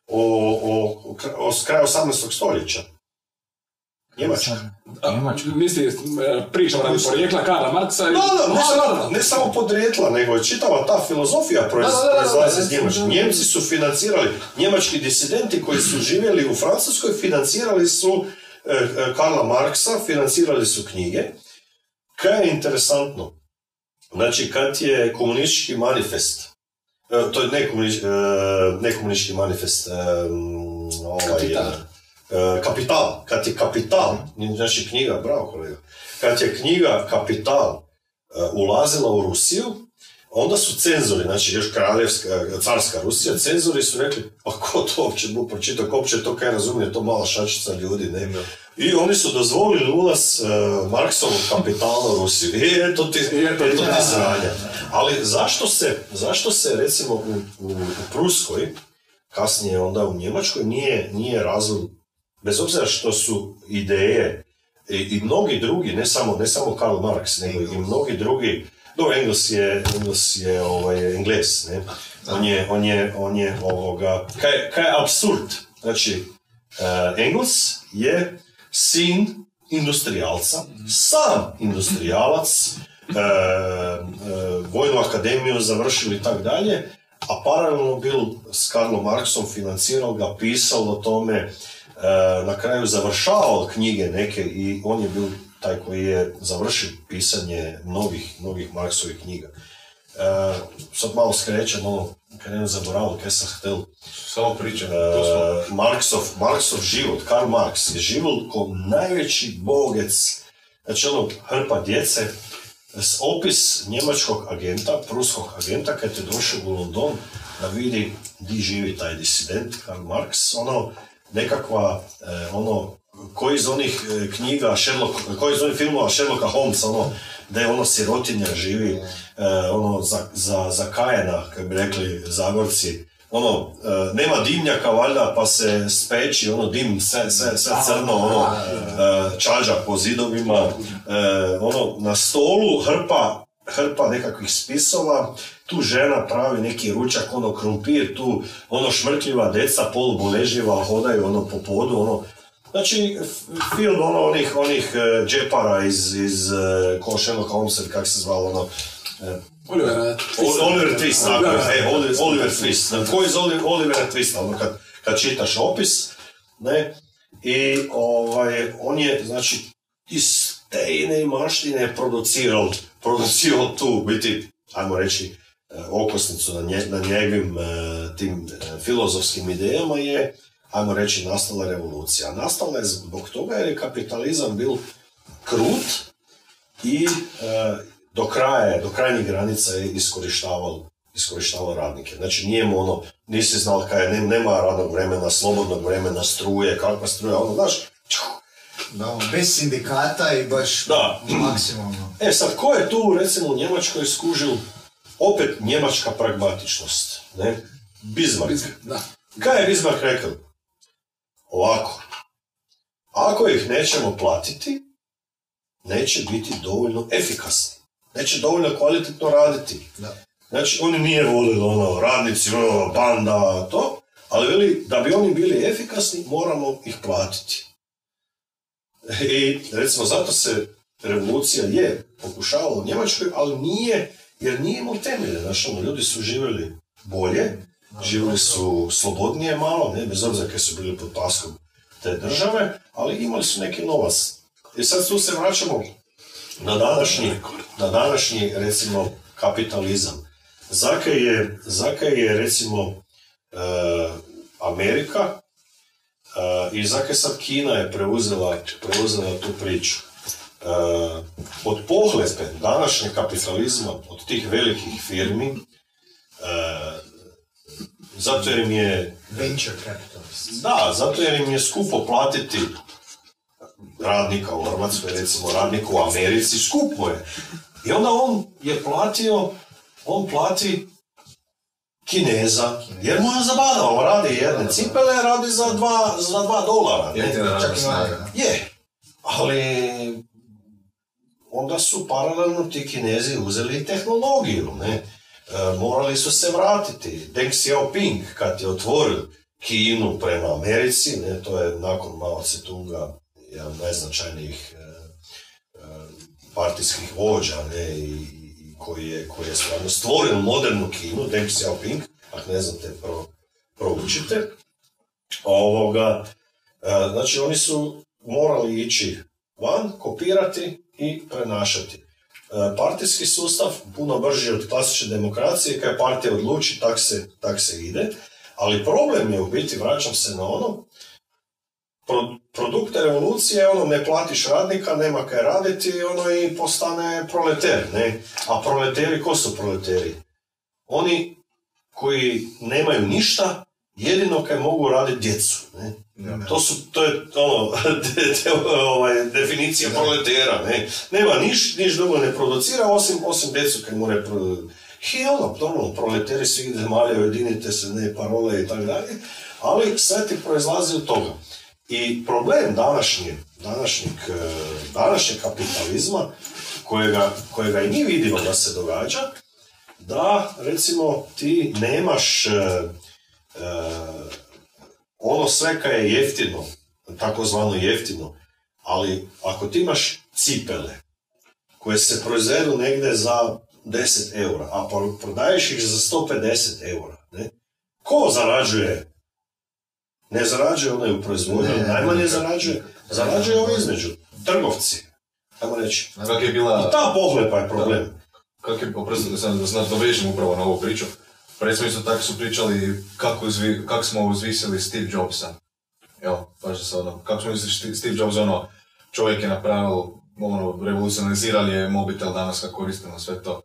o, o, o, kra- o s kraja 18. stoljeća. Njemačka. Njemačka. Misli, e, pričamo radi porijekla Karla Marksa i... Da, da, ne, samo, ne samo podrijetla, nego je čitava ta filozofija proizlazi iz Njemačke. Njemci su financirali, njemački disidenti koji su živjeli u Francuskoj, financirali su e, e, Karla Marksa, financirali su knjige. Kaj je interesantno? Znači, kad je komunistički manifest, to je ne, komunistički manifest, ovaj. E, kapital, kad je kapital, znači knjiga, bravo kolega, kad je knjiga Kapital e, ulazila u Rusiju, onda su cenzori, znači još kraljevska, carska Rusija, cenzori su rekli, pa ko to uopće bu pročitao, ko uopće to kaj razumije, to mala šačica ljudi, ne. I oni su dozvolili ulaz uh, Marksovog kapitala u Rusiju. I eto ti, eto ti, sranja. Ali zašto se, zašto se recimo u, u, u Pruskoj, kasnije onda u Njemačkoj, nije, nije razvoj, bez obzira što su ideje i, i mnogi drugi, ne samo, ne samo Karl Marx, nego i mnogi drugi, do Engels je, Engels je ovaj, Engles, ne? On je, on je, on je ovoga, kaj, kaj je absurd, znači, eh, Engels je sin industrijalca, sam industrijalac, e, e, vojnu akademiju završili i tak dalje, a paralelno bil s Karlom Marksom financirao ga, pisao o tome, na kraju završavao knjige neke i on je bil taj koji je završio pisanje novih, novih Marksovih knjiga. E, sad malo skrećem, malo krenem zaboravio kaj sam htel. Samo pričam, to smo... E, Marksov, Marksov život, Karl Marx je život kao najveći bogec, znači ono hrpa djece, s opis njemačkog agenta, pruskog agenta, kad je došao u London da vidi di živi taj disident Karl Marx, ono nekakva, e, ono, koji iz onih e, knjiga, Sherlock, koji iz onih filmova Sherlocka Holmesa, ono, da je ono sirotinja živi, e, ono, za, za, za Kajena, kako bi rekli Zagorci, ono, e, nema dimnjaka valjda, pa se speći, ono, dim, sve, sve, sve crno, ono, e, čađa po zidovima, e, ono, na stolu hrpa, hrpa nekakvih spisova, tu žena pravi neki ručak, ono, krumpir, tu, ono, šmrtljiva deca, poluboležljiva, hodaju, ono, po podu, ono, Znači, film ono, onih, onih e, džepara iz, iz uh, ko Sherlock Holmes, kak se zvalo, ono, e, Oliver, Ol- Oliver Twist, tako je, e, Oliver, Oliver Twist. Ko iz Oli- Olivera Twista, ono kad, kad čitaš opis, ne, i ovaj, on je, znači, iz te ine maštine producirao, producirao tu, biti, ajmo reći, e, okosnicu na, nje, na njegovim e, tim e, filozofskim idejama je, ajmo reći, nastala revolucija. Nastala je zbog toga jer je kapitalizam bil krut i e, do kraja, do krajnjih granica je iskorištavao iskorištavao radnike. Znači nije mu ono, nisi znal kaj ne- nema radnog vremena, slobodnog vremena, struje, kakva struja, ono, znaš. Da, ono, bez sindikata i baš Da. maksimalno. E sad, ko je tu, recimo, u Njemačkoj skužil opet njemačka pragmatičnost, ne? Bismarck. Da. Kaj je Bismarck rekao? Ovako, ako ih nećemo platiti, neće biti dovoljno efikasni. Neće dovoljno kvalitetno raditi. Da. Znači, oni nije volili ono, radnici, ono, banda, to, ali veli, da bi oni bili efikasni, moramo ih platiti. I, recimo, zato se revolucija je pokušavala u Njemačkoj, ali nije, jer nije imao temelje. Znači, ono, ljudi su živjeli bolje, živjeli su slobodnije malo, ne, bez obzira kad su bili pod paskom te države, ali imali su neki novac. I sad tu se vraćamo na današnji, na današnji recimo, kapitalizam. Zakaj je, zakaj je recimo, e, Amerika e, i zakaj sad Kina je preuzela, preuzela tu priču. E, od pohlepe današnjeg kapitalizma, od tih velikih firmi, e, zato jer im je Venture capitalist. da, zato jer im je skupo platiti radnika u Hrvatskoj, recimo radnika u Americi, skupo je. I onda on je platio, on plati Kineza, jer mu je zabadao, on radi jedne cipele, radi za dva, za dva dolara. ne? Čak i. Je, ali onda su paralelno ti kinezi uzeli tehnologiju, ne? E, morali su se vratiti. Deng Xiaoping, kad je otvorio Kinu prema Americi, ne, to je nakon Mao Tse-tunga jedan najznačajnijih e, e, partijskih vođa, ne, i, i koji je, koji je stvarno stvorio modernu Kinu, Deng Xiaoping, ako ne znate, pro, proučite. Ovoga, e, znači oni su morali ići van, kopirati i prenašati. E, Partijski sustav puno brži od klasične demokracije, kad partija odluči, tak se, tak se ide, ali problem je u biti, vraćam se na ono, pro, produkt revolucije je ono, ne platiš radnika, nema kaj raditi, ono i postane proleter, ne? A proleteri, ko su proleteri? Oni koji nemaju ništa, jedino kaj mogu raditi djecu, ne? To, su, to je ono, de- de- ovaj, definicija proletera, ne? Nema niš, niš drugo ne producira, osim, osim djecu kad mu ne I ono, normalno, proleteri svih zemalja, ujedinite se, ne, parole i tako dalje, ali sve ti proizlazi od toga. I problem današnje, današnjeg, eh, današnjeg kapitalizma, kojega, kojega i mi vidimo da se događa, da, recimo, ti nemaš eh, ono sve kaj je jeftino, takozvano jeftino, ali ako ti imaš cipele koje se proizvedu negdje za 10 eura, a pro- prodaješ ih za 150 eura, ne? ko zarađuje? Ne zarađuje onaj u proizvodnji, Ne, najmanje zarađuje. Zarađuje ovo između, trgovci, ajmo reći. Kak je I bila, ta pohlepa je problem. kak je, oprostite, sad da dovežem upravo na ovu priču. Recimo isto tako su pričali kako, uzvi, kako smo uzvisili Steve Jobsa. Evo, baš da se ono, kako smo uzvisili Steve Jobs, ono, čovjek je napravil, ono, revolucionizirali je mobitel danas kako koristimo sve to.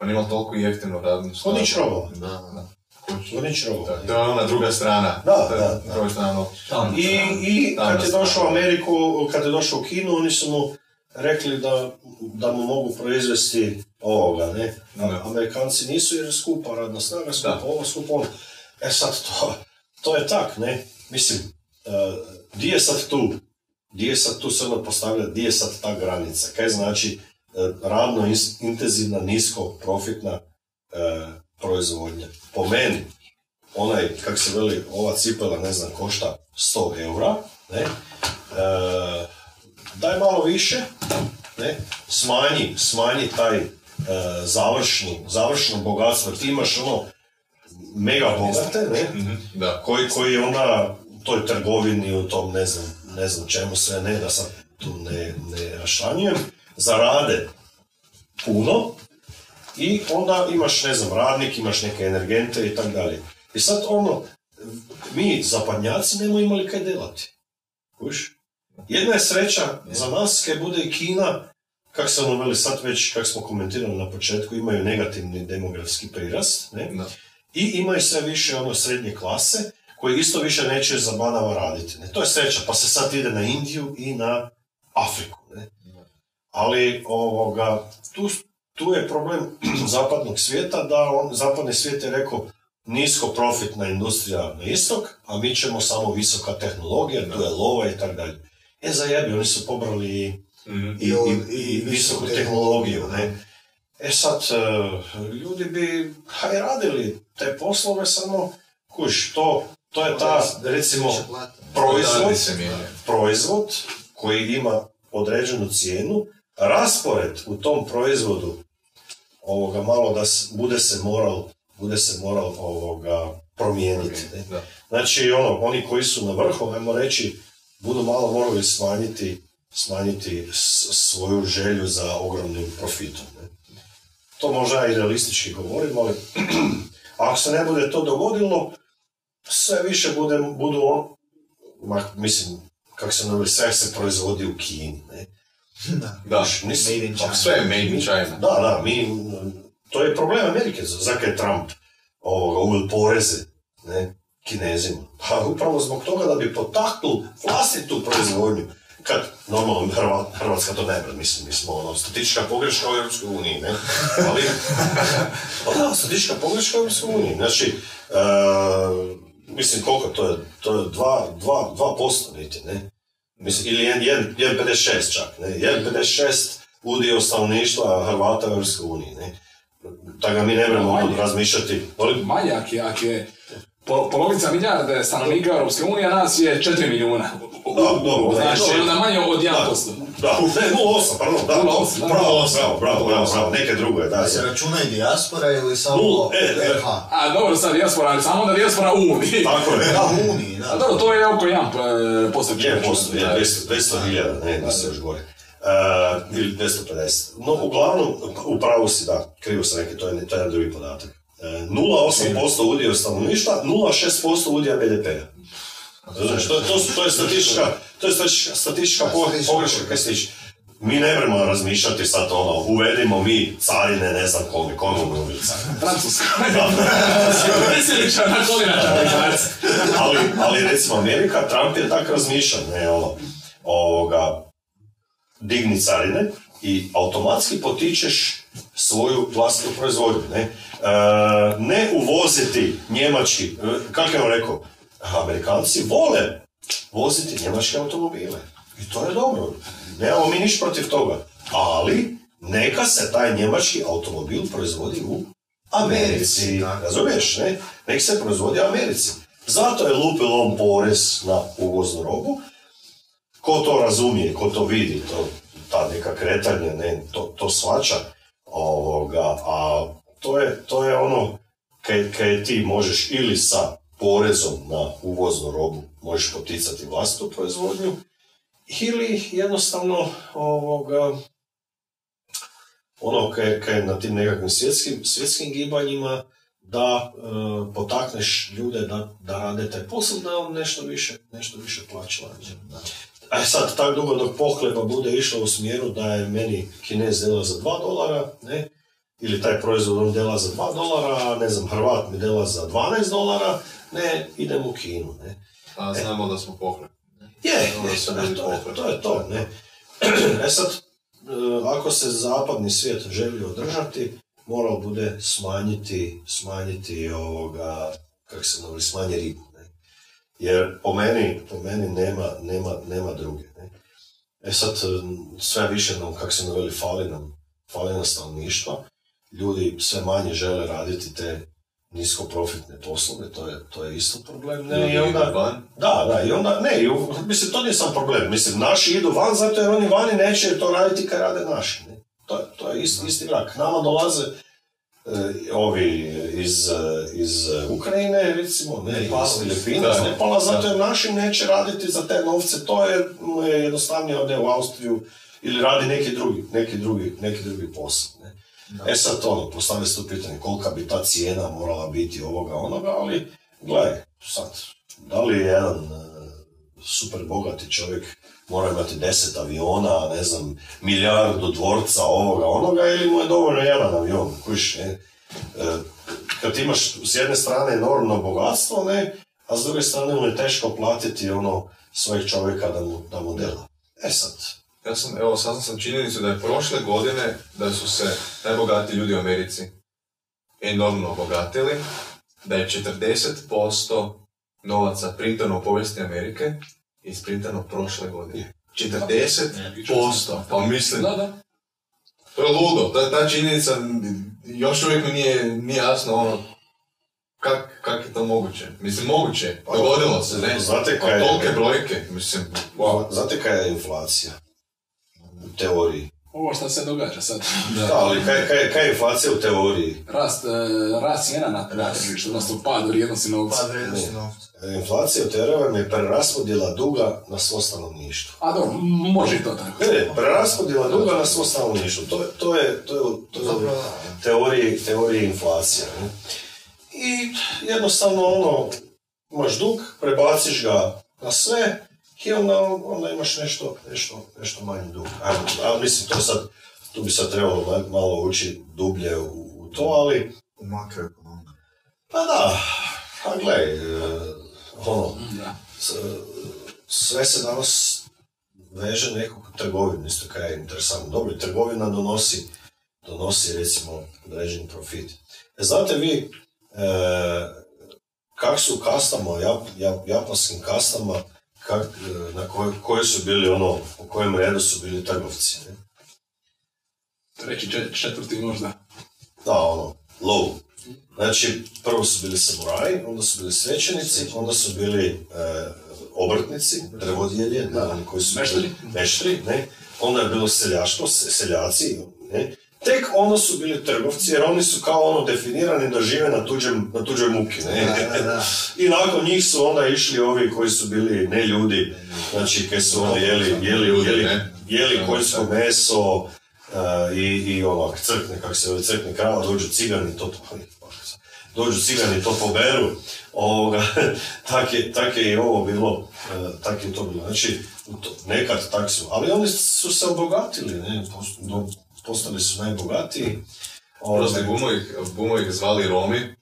On ima toliko jeftinu radnu Ko nič robova. Da, da. To, je ona druga strana. Da, je da, da. druga strana, ono, I, i kad je došao u. Ameriku, kad je došao u Kinu, oni su mu rekli da, da mu mogu proizvesti ovoga, ne? Da. Amerikanci nisu jer je skupa radna snaga, skupa Da. ovo, skupa ono. E sad, to, to je tak, ne? Mislim, uh, di je sad tu? Di je sad tu se ono postavlja, di je sad ta granica? Kaj znači e, radno intenzivna, nisko profitna e, proizvodnja? Po meni, onaj, kak se veli, ova cipela, ne znam, košta 100 eura, ne? Daj malo više, ne? Smanji, smanji taj e, završni, završno bogatstvo, ti imaš ono mega bogate, ne? Da. koji, koji onda u toj trgovini, u tom ne znam, ne znam čemu sve ne, da sad tu ne, ne rašanjujem, zarade puno i onda imaš, ne znam, radnik, imaš neke energente i tako dalje. I sad ono, mi zapadnjaci nemo imali kaj delati. Kuš? Jedna je sreća za nas kaj bude i Kina, kak se ono veli sad već, kak smo komentirali na početku, imaju negativni demografski prirast, ne? Da. I imaju sve više ono srednje klase, koji isto više neće za raditi. Ne? To je sreća, pa se sad ide na Indiju i na Afriku. Ne? Ali ovoga, tu, tu je problem zapadnog svijeta, da on, zapadni svijet je rekao nisko profitna industrija na istok, a mi ćemo samo visoka tehnologija, tu je lova i tako dalje. E zajebi, oni su pobrali i, i, i, i visoku tehnologiju. Ne? E sad, e, ljudi bi haj radili te poslove, samo kuš, to, to je ta, recimo, proizvod, proizvod koji ima određenu cijenu, raspored u tom proizvodu ovoga malo da bude se moral, bude se moral ovoga promijeniti. Ne? Znači, ono, oni koji su na vrhu, ajmo reći, budu malo morali smanjiti, smanjiti svoju želju za ogromnim profitom. Ne? To možda i realistički govorim, ali ako se ne bude to dogodilo, sve više bude, budu on, ma, mislim, kako se navi, sve se proizvodi u Kini, ne? Da. Da. Nisi- Made in Pa China. sve je made in China. Da, da, mi, to je problem Amerike, za- zakaj je Trump ovoga, uveo poreze, ne, kinezima. Pa upravo zbog toga da bi potaknul vlastitu proizvodnju. Kad, normalno, Hrva- Hrvatska to ne bi, mislim, mi smo ono, statistička pogreška u Europskoj uniji, ne? Ali, da, statistička pogreška u Europskoj uniji. Znači, e, mislim, koliko to je? To je 2, 2, 2% niti, ne? Mislim, ili 1,56 čak, ne? 1,56 udio stanovništva Hrvata u Europskoj uniji, ne? Tako da mi ne moramo razmišljati. Manje, ako je, ako je po- polovica milijarde stanovnika Europske unije, a nas je 4 milijuna. Da, dobro, Znači, dobro. onda manje od 1%. Da, ne, 0,8, pardon, da, to, 0,8, da. bravo, bravo, bravo, bravo, bravo, neke drugo je, da, se je. računa i dijaspora ili samo e, e. RH? A dobro, sad dijaspora, ali samo da dijaspora u Uniji. Tako je, Da, u Uniji, A da. dobro, to je oko 1 posto. 1%, je 200 200 hiljada, ne, da se još gore. Uh, ili 250. No, uglavnom, u pravu si, da, krivo sam to je, to je jedan drugi podatak. Uh, 0,8% udio stanovništva, 0,6% udija BDP-a. Znaš, to, to, to je statistička, to je statistička, statistička pogreška, kaj se tiče. Mi ne moramo razmišljati sad ono, uvedimo mi carine, ne znam kome, kome mu uveli carine. Francuska. Ali, ali recimo Amerika, Trump je tak razmišljao, ne ono, ovoga, digni carine i automatski potičeš svoju vlastitu proizvodnju, ne? E, ne uvoziti njemački, e, kako je on rekao, Amerikanci vole voziti njemačke automobile. I to je dobro. Nemamo mi niš protiv toga. Ali, neka se taj njemački automobil proizvodi u Americi. Razumiješ, ne? Nek se proizvodi u Americi. Zato je lupil on porez na uvoznu robu. Ko to razumije, ko to vidi, to, ta neka kretanja, ne, to, to svača. Ovoga, a to je, to je ono, kaj, kaj ti možeš ili sa porezom na uvoznu robu možeš poticati vlastitu proizvodnju, ili jednostavno ovoga, ono kaj, kaj na tim nekakvim svjetskim, svjetskim gibanjima da e, potakneš ljude da, da rade taj posao, da on nešto više, nešto više plaća. A sad, tako dugo dok pohleba bude išla u smjeru da je meni kinez dela za 2 dolara, ne, ili taj proizvod on dela za 2 dolara, ne znam, Hrvat mi dela za 12 dolara, ne, idem u Kinu, ne. A znamo da smo pohlepi. Je, je, to, je, to je to, ne. E sad, e, ako se zapadni svijet želi održati, morao bude smanjiti, smanjiti ovoga kako se zove, smanje ribu. Jer po meni, po meni nema, nema, nema druge. Ne? E sad, sve više nam, kako se naveli, fali nam, fali nam stanovništva. Ljudi sve manje žele raditi te niskoprofitne poslove, to je, to je isto problem. Ne, Ljudi i onda, van. da, da, i onda, ne, i mislim, to nije sam problem. Mislim, naši idu van zato jer oni vani neće to raditi kad rade naši. Ne? To, to je isti, isti vrak. Nama dolaze e, ovi iz, e, iz e, Ukrajine, recimo, ne, Nepala, iz Filipina, iz Nepala, zato jer naši neće raditi za te novce, to je, mu je jednostavnije ode u Austriju ili radi neki drugi, neki drugi, neki drugi posao. Ne? E sad ono, postavlja se tu pitanje kolika bi ta cijena morala biti ovoga onoga, ali gledaj, sad, da li je jedan e, super bogati čovjek mora imati deset aviona, ne znam, milijardu dvorca ovoga onoga ili mu je dovoljno jedan avion, kužiš, ne? E, kad imaš s jedne strane enormno bogatstvo, ne, a s druge strane mu je teško platiti ono svojeg čovjeka da mu, da mu dela. E sad, Ja sam, evo, saznam sam činjenicu da je prošle godine da su se najbogatiji ljudi u Americi enormno obogatili, da je 40% novaca printano u povijesti Amerike isprintano prošle godine. 40%, pa mislim, Da, da. To je ludo, ta, ta činjenica još uvijek mi nije, nije jasno ono, kak, kak je to moguće? Mislim, moguće, dogodilo se, ne? Znate Pa kaj je- tolike brojke, mislim, wow. znate kaj je inflacija? U teoriji. Ovo što se događa sad. Da, ali kaj, kaj, kaj je inflacija u teoriji? Rast, e, rast cijena na, na tržištu, odnosno pad vrijednosti novca. Pad vrijednosti novca. Inflacija u teoriji vam je preraspodjela duga na svo stanovništvo. A dobro, može i to tako. Ne, preraspodjela duga na svo stanovništvo. To, je- to je, to je, to je teorije, teorije inflacije. ne. I jednostavno ono, imaš dug, prebaciš ga na sve i onda, onda imaš nešto, nešto, nešto manji dug. Ajmo, a mislim, to sad, tu bi sad trebalo ma- malo ući dublje u, u to, ali U makroekonomiji. pa da, a gledaj, e, ono, sve se danas veže nekog trgovinu, isto kaj je interesantno. Dobro, trgovina donosi, donosi recimo određeni profit. E, znate vi e, kak su u kastama, jap, jap- japanskim kastama, kak, na koj, koji su bili ono, u kojem redu su bili trgovci, ne? Treći, čet- četvrti možda. Da, ono, low. Znači, prvo su bili samuraji, onda su bili svećenici, onda su bili e, obrtnici, drvodjelje, oni koji su bili meštari, ne. Onda je bilo seljaštvo, se- seljaci, ne. Tek onda su bili trgovci, jer oni su kao ono definirani da žive na, tuđem, na tuđoj muki, ne. Da, da, da. I nakon njih su onda išli ovi koji su bili ne ljudi, znači kaj su ono jeli, jeli, jeli, jeli konjsko meso e, i, i onak crkne, kako se zove, crkne krava, dođu cigani, to to, dođu cigani, to poberu, ovoga, tak je, tak je i ovo bilo, e, tak je to bilo, znači, nekad tak su, ali oni su se obogatili, ne, do- postali su najbogatiji, Prosti Ovaj, bumo ih, bumo ih zvali Romi,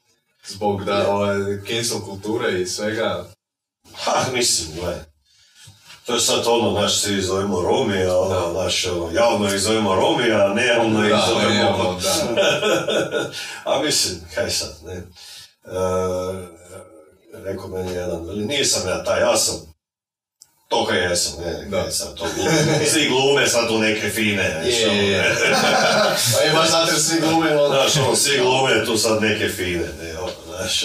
zbog da ovaj, cancel kulture i svega. Ha, mislim, gledaj. To je sad ono, znaš, svi zovemo Romi, a ono, znaš, ono, javno ih zovemo Romi, a ne javno ih zovemo... da. a mislim, kaj sad, ne. E, rekao meni jedan, veli, nisam ja taj, ja sam to jesam, ne, Da. kaj sad to glume. Svi glume sad tu neke fine, znaš, Je, je, je. ne. Pa je baš zato svi glume, ono. Znaš, ono, svi glume tu sad neke fine, ne, ono, znaš.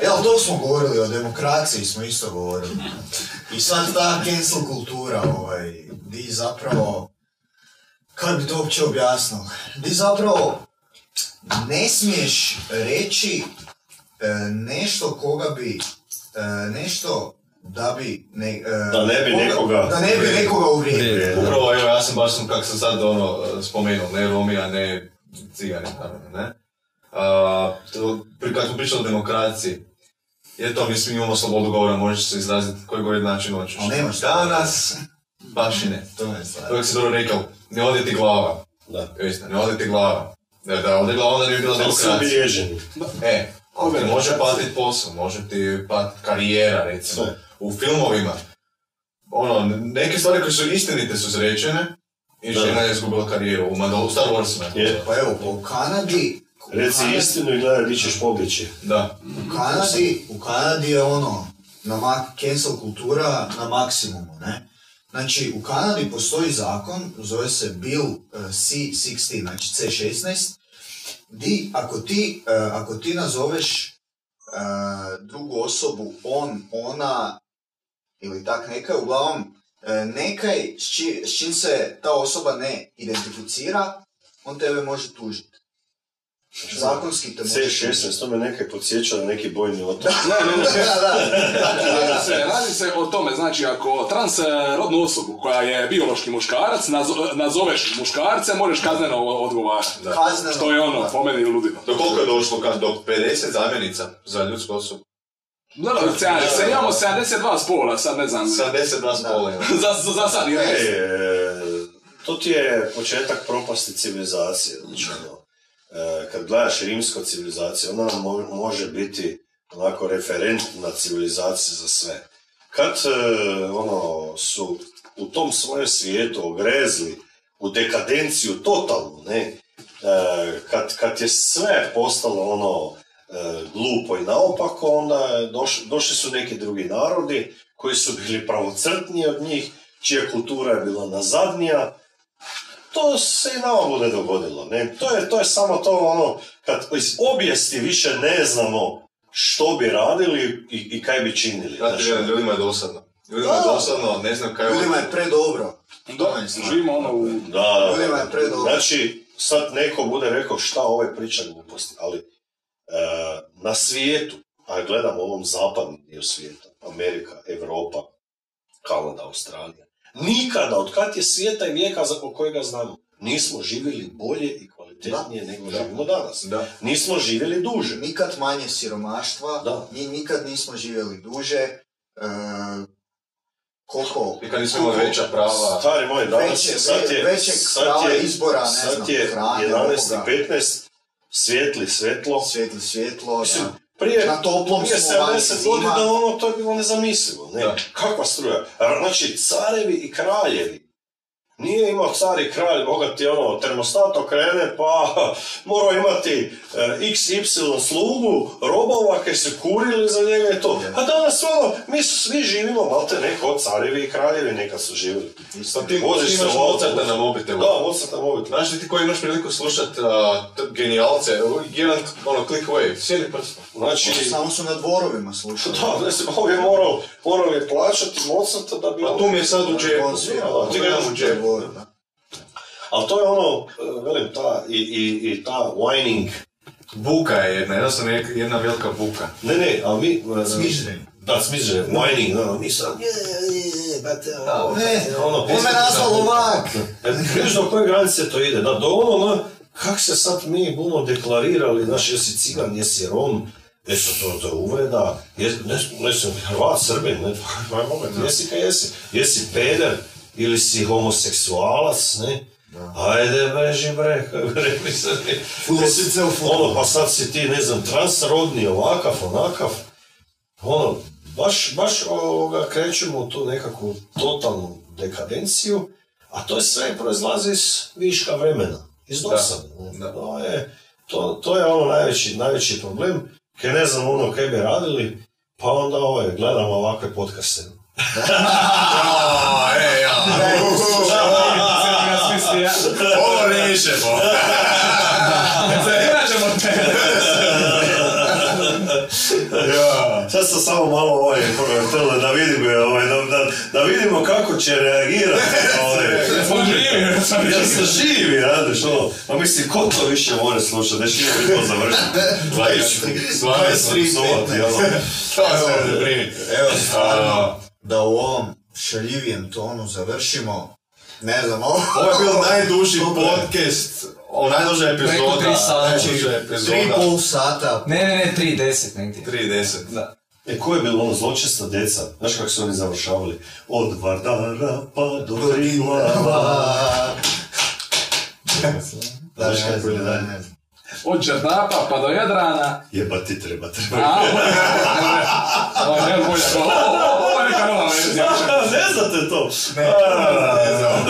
E, ali to smo govorili, o demokraciji smo isto govorili. I sad ta cancel kultura, ovaj, di zapravo, kako bi to uopće objasnio, di zapravo ne smiješ reći e, nešto koga bi, e, nešto da bi, ne, e, Da ne bi koga- nekoga- da ne bi nekoga uvrijedio. Upravo, evo, ja sam baš sam, kako sam sad ono, spomenuo, ne Romi, a ne cigani, naravno, ne? A, to, pri- kad smo pričali o demokraciji, je to, mislim, imamo slobodu govora, možeš se izraziti koji god način hoćeš. Ali nemaš Danas, baš i ne. To je stvar. To je si dobro rekao, ne ode ti glava. Da. Istina, ne ode ti glava. Da, da ode glava, onda ne bi su demokracija. obilježeni. E, ali ti može patiti posao, može ti patiti karijera, recimo. Sve. U filmovima, ono, neke stvari koje su istinite su izrečene i Da. žena je izgubila karijeru u, Mandal- Star Warsima. Je. Pa evo, po Kanadi, Reci istinu i gledaj di ćeš pobjeći. Da. U Kanadi, u Kanadi je ono, na mak, cancel kultura na maksimumu, ne? Znači, u Kanadi postoji zakon, zove se Bill eh, C-16, znači C-16, di ako ti, eh, ako ti nazoveš eh, drugu osobu on, ona ili tak nekaj, uglavnom eh, nekaj s, či- s čim se ta osoba ne identificira, on tebe može tužiti. Zakonski te može tužiti. C16, to me nekaj podsjeća na neki bojni otok. Ne, ne, ne. Da, da, Radi se, radi se o tome, znači ako transrodnu osobu koja je biološki muškarac nazo- nazoveš muškarce, možeš kazneno odgovarati. Kazneno. Što je ono, po meni ludilo. Do koliko je došlo? Kad? Do 50 zamjenica za ljudsku osobu? Da, da, se imamo 72 spola, sad ne znam. 72 spola. Za, za, za sad je E, to ti je početak propasti civilizacije. Znači, ono, e, kad gledaš rimsku civilizaciju, ona može biti onako referentna civilizacija za sve. Kad e, ono, su u tom svojem svijetu ogrezli u dekadenciju totalnu, ne, e, kad, kad je sve postalo ono glupo i naopako, onda doš- došli su neki drugi narodi koji su bili pravocrtniji od njih, čija kultura je bila nazadnija, to se i nama bude dogodilo. Ne? To, je, to je samo to ono, kad iz obijesti više ne znamo što bi radili i, i kaj bi činili. Vjerujem, ljudima je dosadno. Ljudima je dosadno, ne znam kaj... Ljudima je predobro. Da, živimo ono u... Da, da, Ljudima je predobro. Znači, sad neko bude rekao šta ovaj priča gluposti, ali e, E, na svijetu, a gledamo ovom zapadnom dio svijeta, Amerika, Europa, Kanada, Australija, nikada, od kad je svijeta i vijeka za kojega znamo, nismo živjeli bolje i kvalitetnije da, nego da, živimo danas. Da. Nismo živjeli duže. Nikad manje siromaštva, da. nikad nismo živjeli duže, uh, koliko... Nikad nismo imali veća prava. Stari moj, danas veće, sad je... Većeg sad je, izbora, ne sad znam, je 11.15, svijetli svetlo. Svijetli svjetlo, Mislim, da. prije, Na toplom prije smo van 70 zima. godina ono, to je bilo nezamislivo. Ne? Da. Kakva struja? Znači, carevi i kraljevi. Nije imao car i kralj, bogati ono, termostat okrene, pa morao imati e, XY slugu, robova koji su kurili za njega i to. A danas ono, mi su svi živimo, malte neko, carevi i kraljevi nekad su živjeli. Sa tim Voziš ti se imaš. Mozarta na mobitelu. Da, Mozart na mobitelu. Znaš li ti koji imaš priliku slušat genijalce, jedan ono click away, s jednim prstom. Znači, Samo su na dvorovima slušali. da, ne znam, ovdje je morao, morao je plaćati Mozarta da bi... A tu mi je sad u džepu. Ti ga imaš u džepu. Da. Ali to je ono, velim, ta, i, i, i ta whining. Buka je jedna, jednostavno je jedna velika buka. Ne, ne, ali mi... e, Smižden. Da, smižden, whining, no, mi sam... Je, je, brate, ono, Ne, ono, on me nazval ovak. E, Vidiš do koje granice to ide, da, do ono, no, kak se sad mi bumo deklarirali, znaš, jesi cigan, jesi rom, Nešto to, to je uvreda, jes, ne, ne Hrvat, Srbin, ne, moment, jesi ka jesi, jesi peder ili si homoseksualac, ne, Ajde, beži bre, rekli se. Ono, pa sad si ti, ne znam, transrodni, ovakav, onakav. Ono, baš, baš ovoga, krećemo u tu nekakvu totalnu dekadenciju, a to je sve proizlazi iz viška vremena, iz dosade. ne. da. To, je, to, to je ono najveći, najveći problem, kaj ne znam ono kaj bi radili, pa onda ovaj, gledamo ovakve podcaste. E, ja. Ovo te. Sad sam samo malo ovaj, da vidimo, ovaj, da, da, da vidimo kako će reagirati. Ovaj. Živi. Ja sam živi, radiš, ono, a mislim, ko to više more slušati, da će mi to završiti. Stvarno sam psovati, ono. To se ne brinite. Evo, stvarno, da u ovom šaljivijem tonu završimo. Ne znam, ovo... Ovo je bio najduži podcast, o najduža epizoda. Preko tri sata. Najduža Tri pol sata. Ne, ne, ne, 3.10 negdje. 3.10. Da. E, ko je bilo ono zločesta deca? Znaš kako su oni završavali? Od Vardara pa do Triglava. Da, Znaš kako je dalje? ne znam. Od Černapa pa do Jadrana. Jeba ti treba, treba. A, ovo je bolje. Nova verzija. ne znam, znate to? Ne.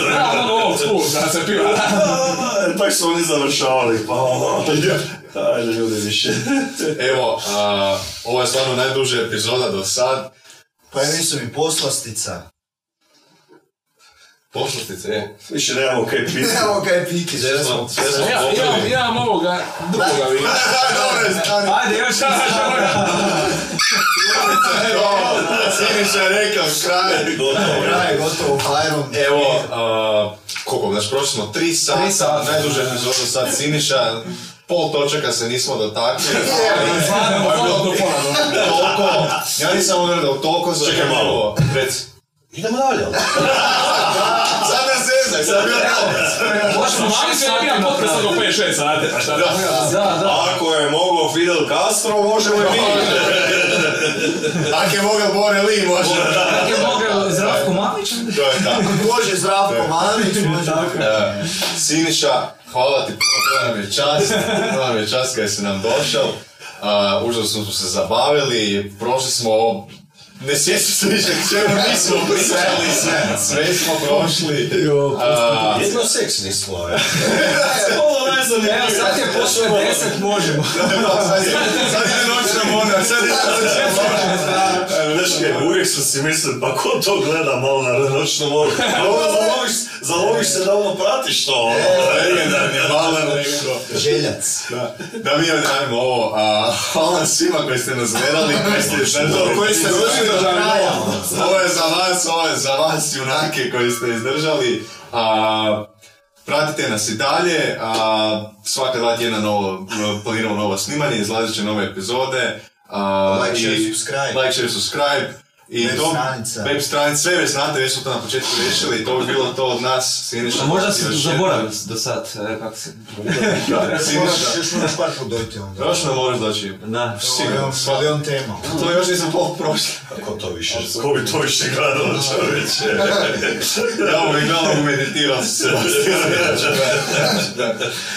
Ja, ono old school, da se piva. A, Tak su oni završavali, pa ono... Ajde, ljudi više. Evo, a, ovo je stvarno najduža epizoda do sad. Pa evi su mi poslastica. Poslušajte, je. Više nemamo kaj piti. Nemamo kaj piti, sve smo... sve smo Ja, imam, popili. imam ovoga drugoga vina. Ajde, još Siniša je rekao kraj. Kraj, gotovo, Fajrom. Evo, a, koliko, znači prošli smo tri sata, Tri sata. najduža epizoda sad Siniša, pol točaka se nismo dotaknuli. Stvarno, stvarno, do pola, do. toliko, ja nisam uvjerio da toliko za... Čekaj malo. Reci. Idemo dalje. Sad ne zezaj, sad ne Možemo Ali šest se sati ja na podcast oko 5-6 sati, pa šta da? Da, da. Ako je mogao Fidel Castro, možemo i mi. Ako je mogao Bore Lee, može. Kako je mogao Zdravko Mamić? To je tako. Može Zdravko Mamić, može... E, Siniša, hvala ti puno, to nam je čast, to nam je čast kada si nam došao. Uh, užasno smo se zabavili, prošli smo ne sjećam se više čemu nismo pričali, sve, sve smo prošli. A, Jedno seks nismo. Ovo ne znam. Evo, sad je poslije 10, možemo. sad, je, noćna mora, sad je noćna mora. Znaš kaj, uvijek sam si mislio, pa ko to gleda malo na noćnu moru? Ovo zaloviš, zaloviš se da ono pratiš to. Legendarni je malo. Željac. Da, mi odradimo ovo. A, hvala svima koji ste nas gledali, koji ste izdržali. Koji ste došli do kraja. Ovo je za vas, ovo je za vas junake koji ste izdržali. A, pratite nas i dalje. A, svaka dva tjedna novo, planiramo novo snimanje, izlazit će nove epizode. A, Like, share, subscribe. Like, share, subscribe. I Web to, stranica. web stranica, sve već znate, već smo to na početku riješili, to bi bilo to od nas. Siniša, A možda si zaboravio do sad, e, kako se... Još Siniša, Još moraš par put dojti onda. još nam moraš doći. Da. Sigurno. Milion tema. To još nisam pol prošli. Ko to više, ko bi to više gledao čovječe? Ja bih gledao meditirao se.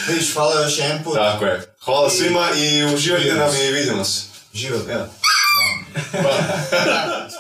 Vidiš, hvala još jedan put. Tako je. Hvala svima i uživajte nam i vidimo se. Život. Ja. Pa.